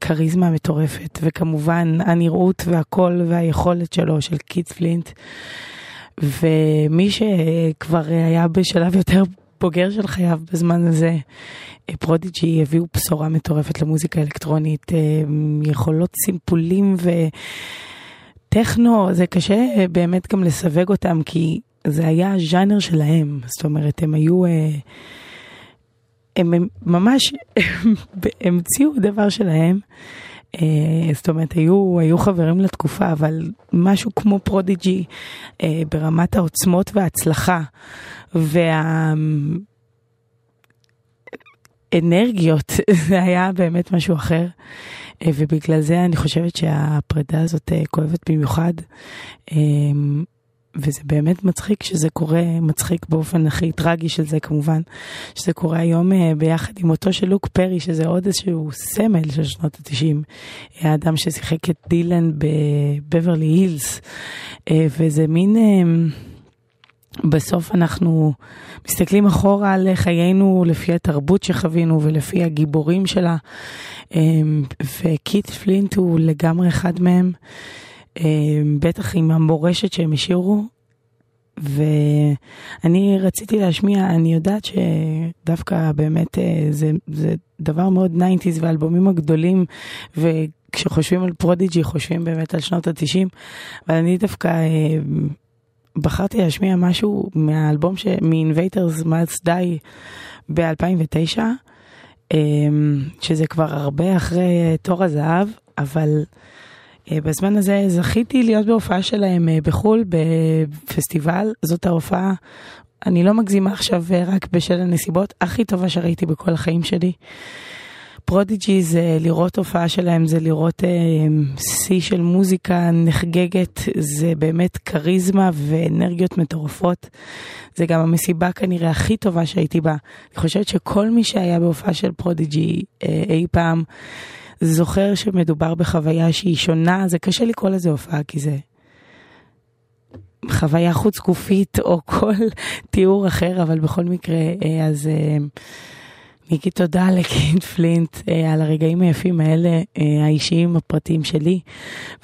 [SPEAKER 4] כריזמה מטורפת, וכמובן הנראות והקול והיכולת שלו, של קית' פלינט. ומי שכבר היה בשלב יותר בוגר של חייו בזמן הזה, אה, פרודיג'י הביאו בשורה מטורפת למוזיקה אלקטרונית, אה, יכולות סימפולים וטכנו, זה קשה אה, באמת גם לסווג אותם, כי זה היה הז'אנר שלהם, זאת אומרת, הם היו... אה, הם, ממש [laughs] המציאו דבר שלהם. אה, זאת אומרת, היו, היו חברים לתקופה, אבל משהו כמו פרודיג'י אה, ברמת העוצמות וההצלחה והאנרגיות, [laughs] זה היה באמת משהו אחר. אה, ובגלל זה אני חושבת שהפרידה הזאת אה, כואבת במיוחד. אה, וזה באמת מצחיק שזה קורה, מצחיק באופן הכי טרגי של זה כמובן, שזה קורה היום ביחד עם מותו של לוק פרי, שזה עוד איזשהו סמל של שנות התשעים. האדם ששיחק את דילן בבברלי הילס, וזה מין... בסוף אנחנו מסתכלים אחורה על חיינו לפי התרבות שחווינו ולפי הגיבורים שלה, וקיט פלינט הוא לגמרי אחד מהם. אה, בטח עם המורשת שהם השאירו. ואני רציתי להשמיע, אני יודעת שדווקא באמת אה, זה, זה דבר מאוד 90's והאלבומים הגדולים, וכשחושבים על פרודיג'י חושבים באמת על שנות התשעים, אבל אני דווקא אה, בחרתי להשמיע משהו מהאלבום ש... מ-Invaders Must Die ב-2009, שזה כבר הרבה אחרי תור הזהב, אבל... אה, בזמן הזה זכיתי להיות בהופעה שלהם אה, בחו"ל בפסטיבל, זאת ההופעה, אני לא מגזימה עכשיו אה, רק בשל הנסיבות, הכי טובה שראיתי בכל החיים שלי. פרודיג'י זה לראות הופעה שלהם, זה לראות שיא של מוזיקה נחגגת, זה באמת כריזמה ואנרגיות מטורפות. זה גם המסיבה כנראה הכי טובה שהייתי בה. אני חושבת שכל מי שהיה בהופעה של פרודיג'י אי פעם, זוכר שמדובר בחוויה שהיא שונה, זה קשה לקרוא לזה הופעה, כי זה חוויה חוץ גופית או כל [laughs] תיאור אחר, אבל בכל מקרה, אה, אז אה, מיקי, תודה לקית' [laughs] פלינט אה, על הרגעים היפים האלה, האישיים, הפרטיים שלי,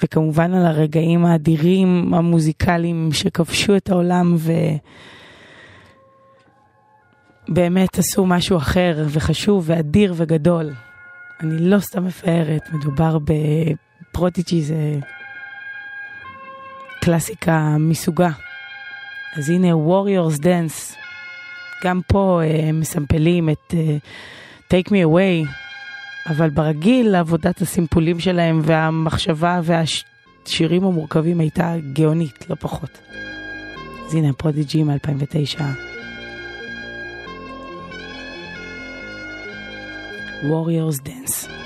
[SPEAKER 4] וכמובן על הרגעים האדירים, המוזיקליים שכבשו את העולם ו... באמת עשו משהו אחר וחשוב ואדיר וגדול. אני לא סתם מפארת, מדובר בפרודיג'י, זה קלאסיקה מסוגה. אז הנה Warriors Dance, גם פה uh, מסמפלים את uh, Take Me Away, אבל ברגיל עבודת הסימפולים שלהם והמחשבה והשירים המורכבים הייתה גאונית, לא פחות. אז הנה הפרודיג'י מ-2009. Warriors Dance.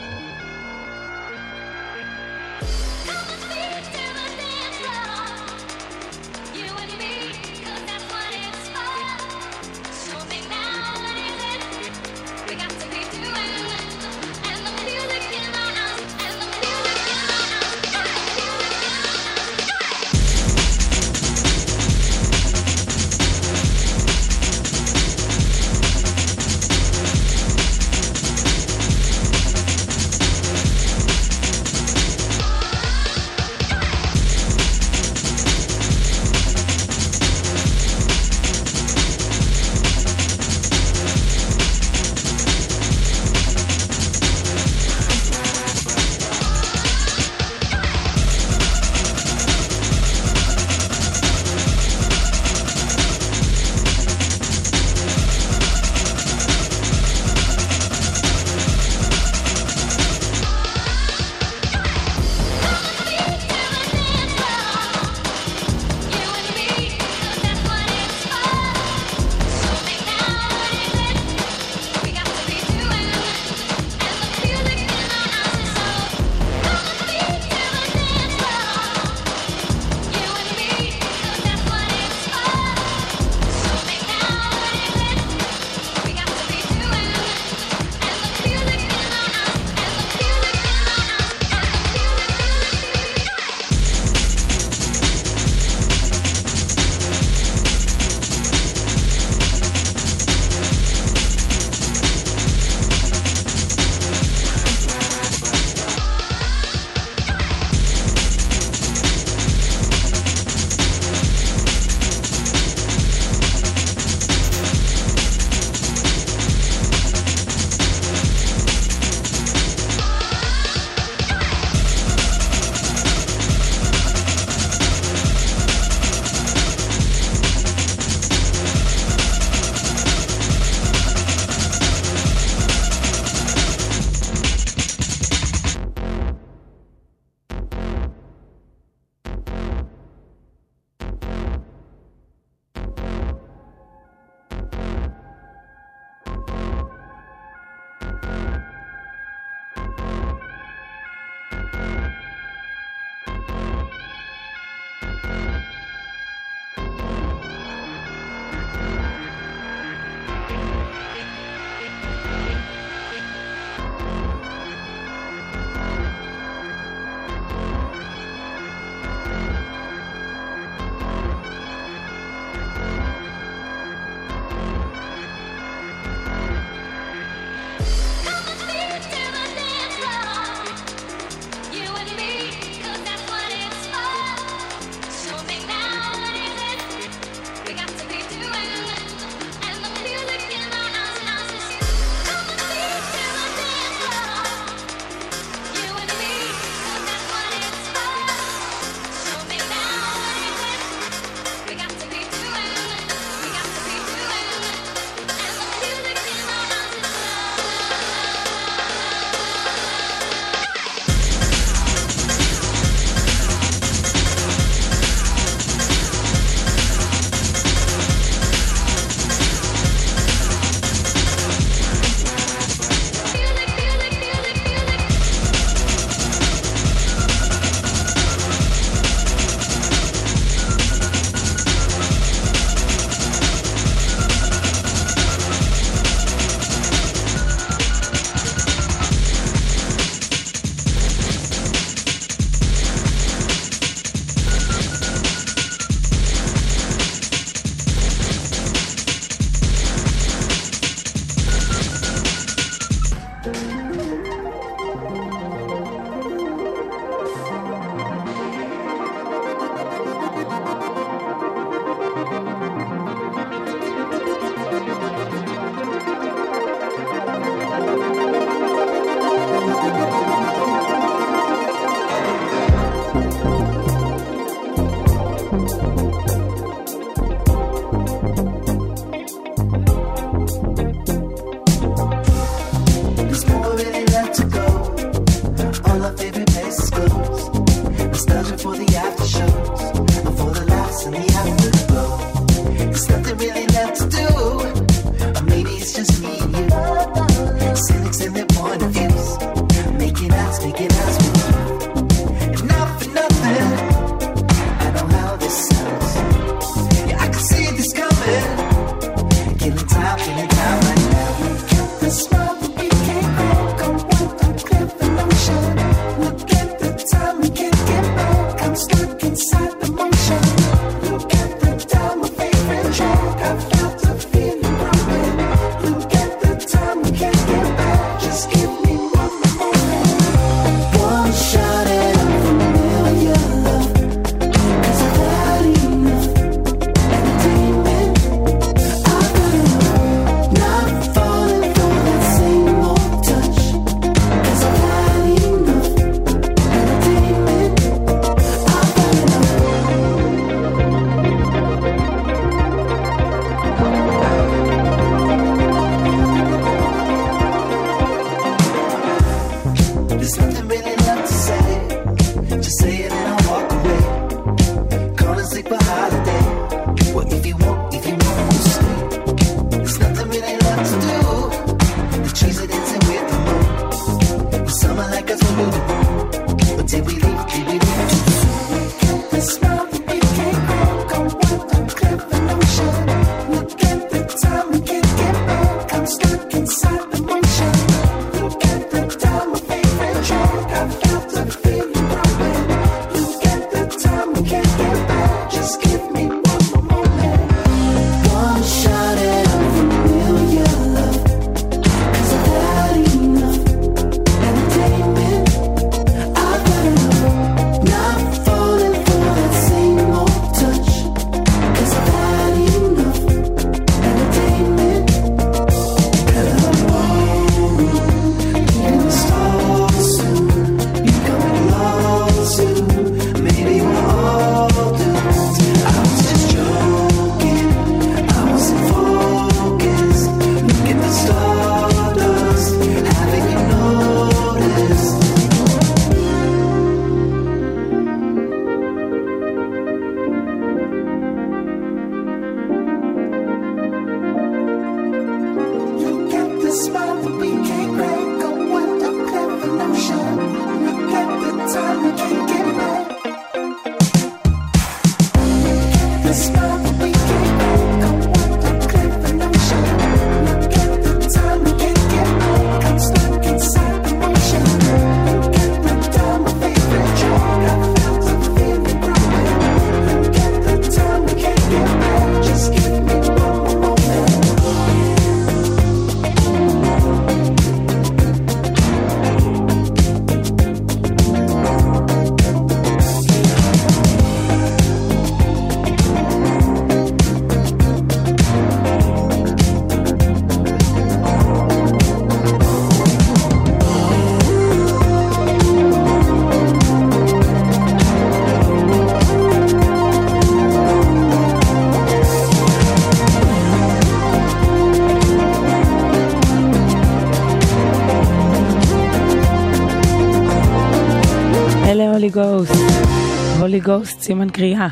[SPEAKER 4] גוסט, סימן קריאה.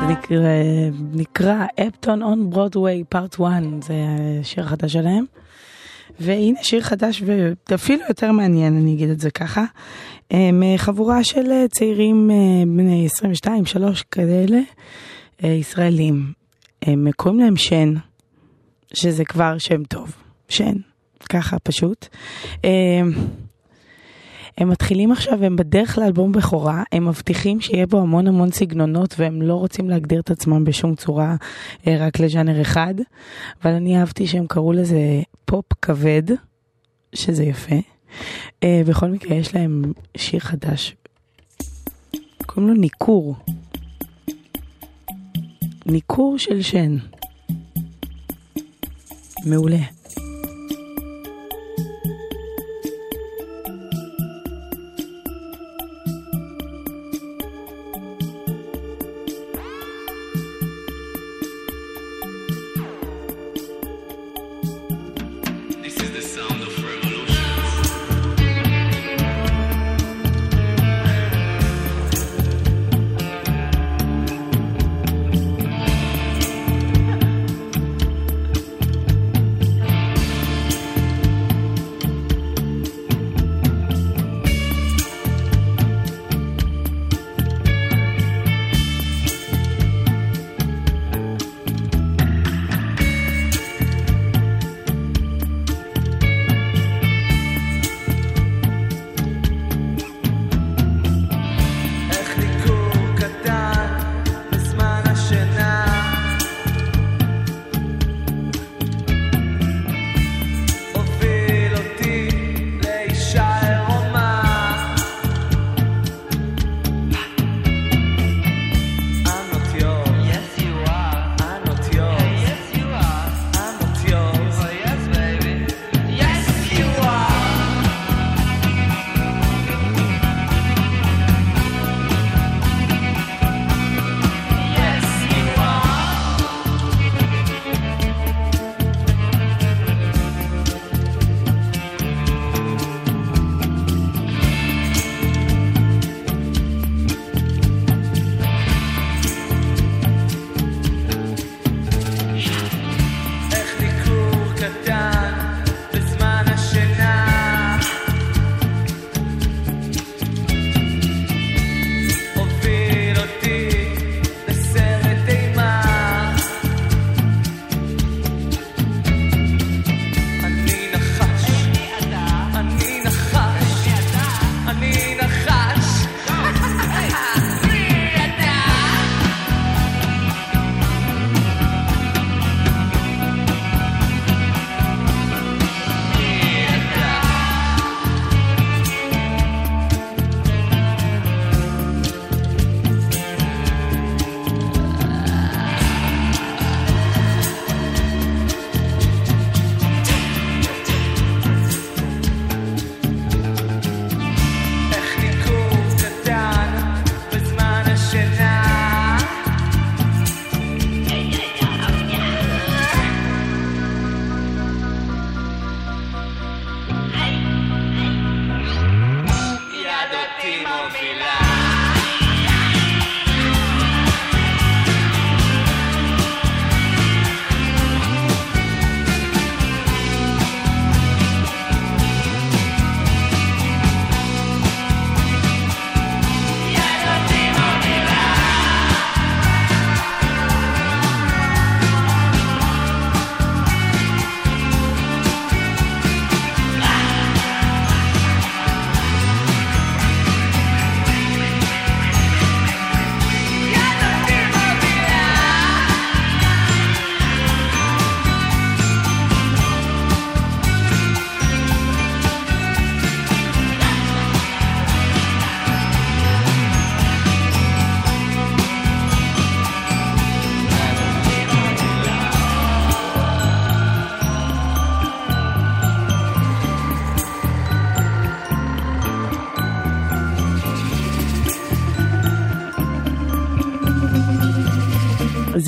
[SPEAKER 4] זה נקרא, נקרא אפטון און ברודווי פארט 1, זה השיר החדש שלהם. והנה שיר חדש ואפילו יותר מעניין, אני אגיד את זה ככה. אה, חבורה של צעירים אה, בני 22-3 כאלה, אה, ישראלים. הם קוראים להם שן, שזה כבר שם טוב. שן, ככה פשוט. הם מתחילים עכשיו, הם בדרך לאלבום בכורה, הם מבטיחים שיהיה בו המון המון סגנונות והם לא רוצים להגדיר את עצמם בשום צורה אה, רק לז'אנר אחד, אבל אני אהבתי שהם קראו לזה פופ כבד, שזה יפה. אה, בכל מקרה יש להם שיר חדש, קוראים לו ניכור. ניכור של שן. מעולה.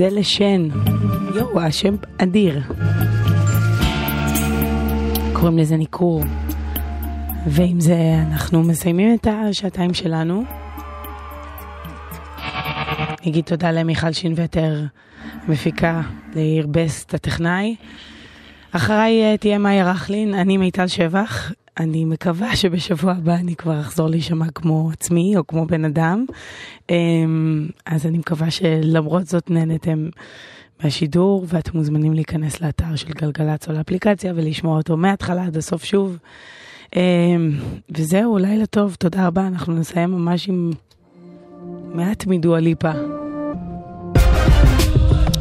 [SPEAKER 4] זה לשן. יואו, השם אדיר. קוראים לזה ניכור. ועם זה אנחנו מסיימים את השעתיים שלנו. נגיד תודה למיכל שינווטר, המפיקה, ליאיר בסט, הטכנאי. אחריי אה, תהיה מאיה רכלין, אני מיטל שבח. אני מקווה שבשבוע הבא אני כבר אחזור להישמע כמו עצמי או כמו בן אדם. אמ, אז אני מקווה שלמרות זאת נהנתם מהשידור ואתם מוזמנים להיכנס לאתר של גלגלצ או לאפליקציה ולשמוע אותו מההתחלה עד הסוף שוב. אמ, וזהו, לילה טוב, תודה רבה. אנחנו נסיים ממש עם מעט מדואליפה.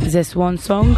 [SPEAKER 4] זה סוואן סונג.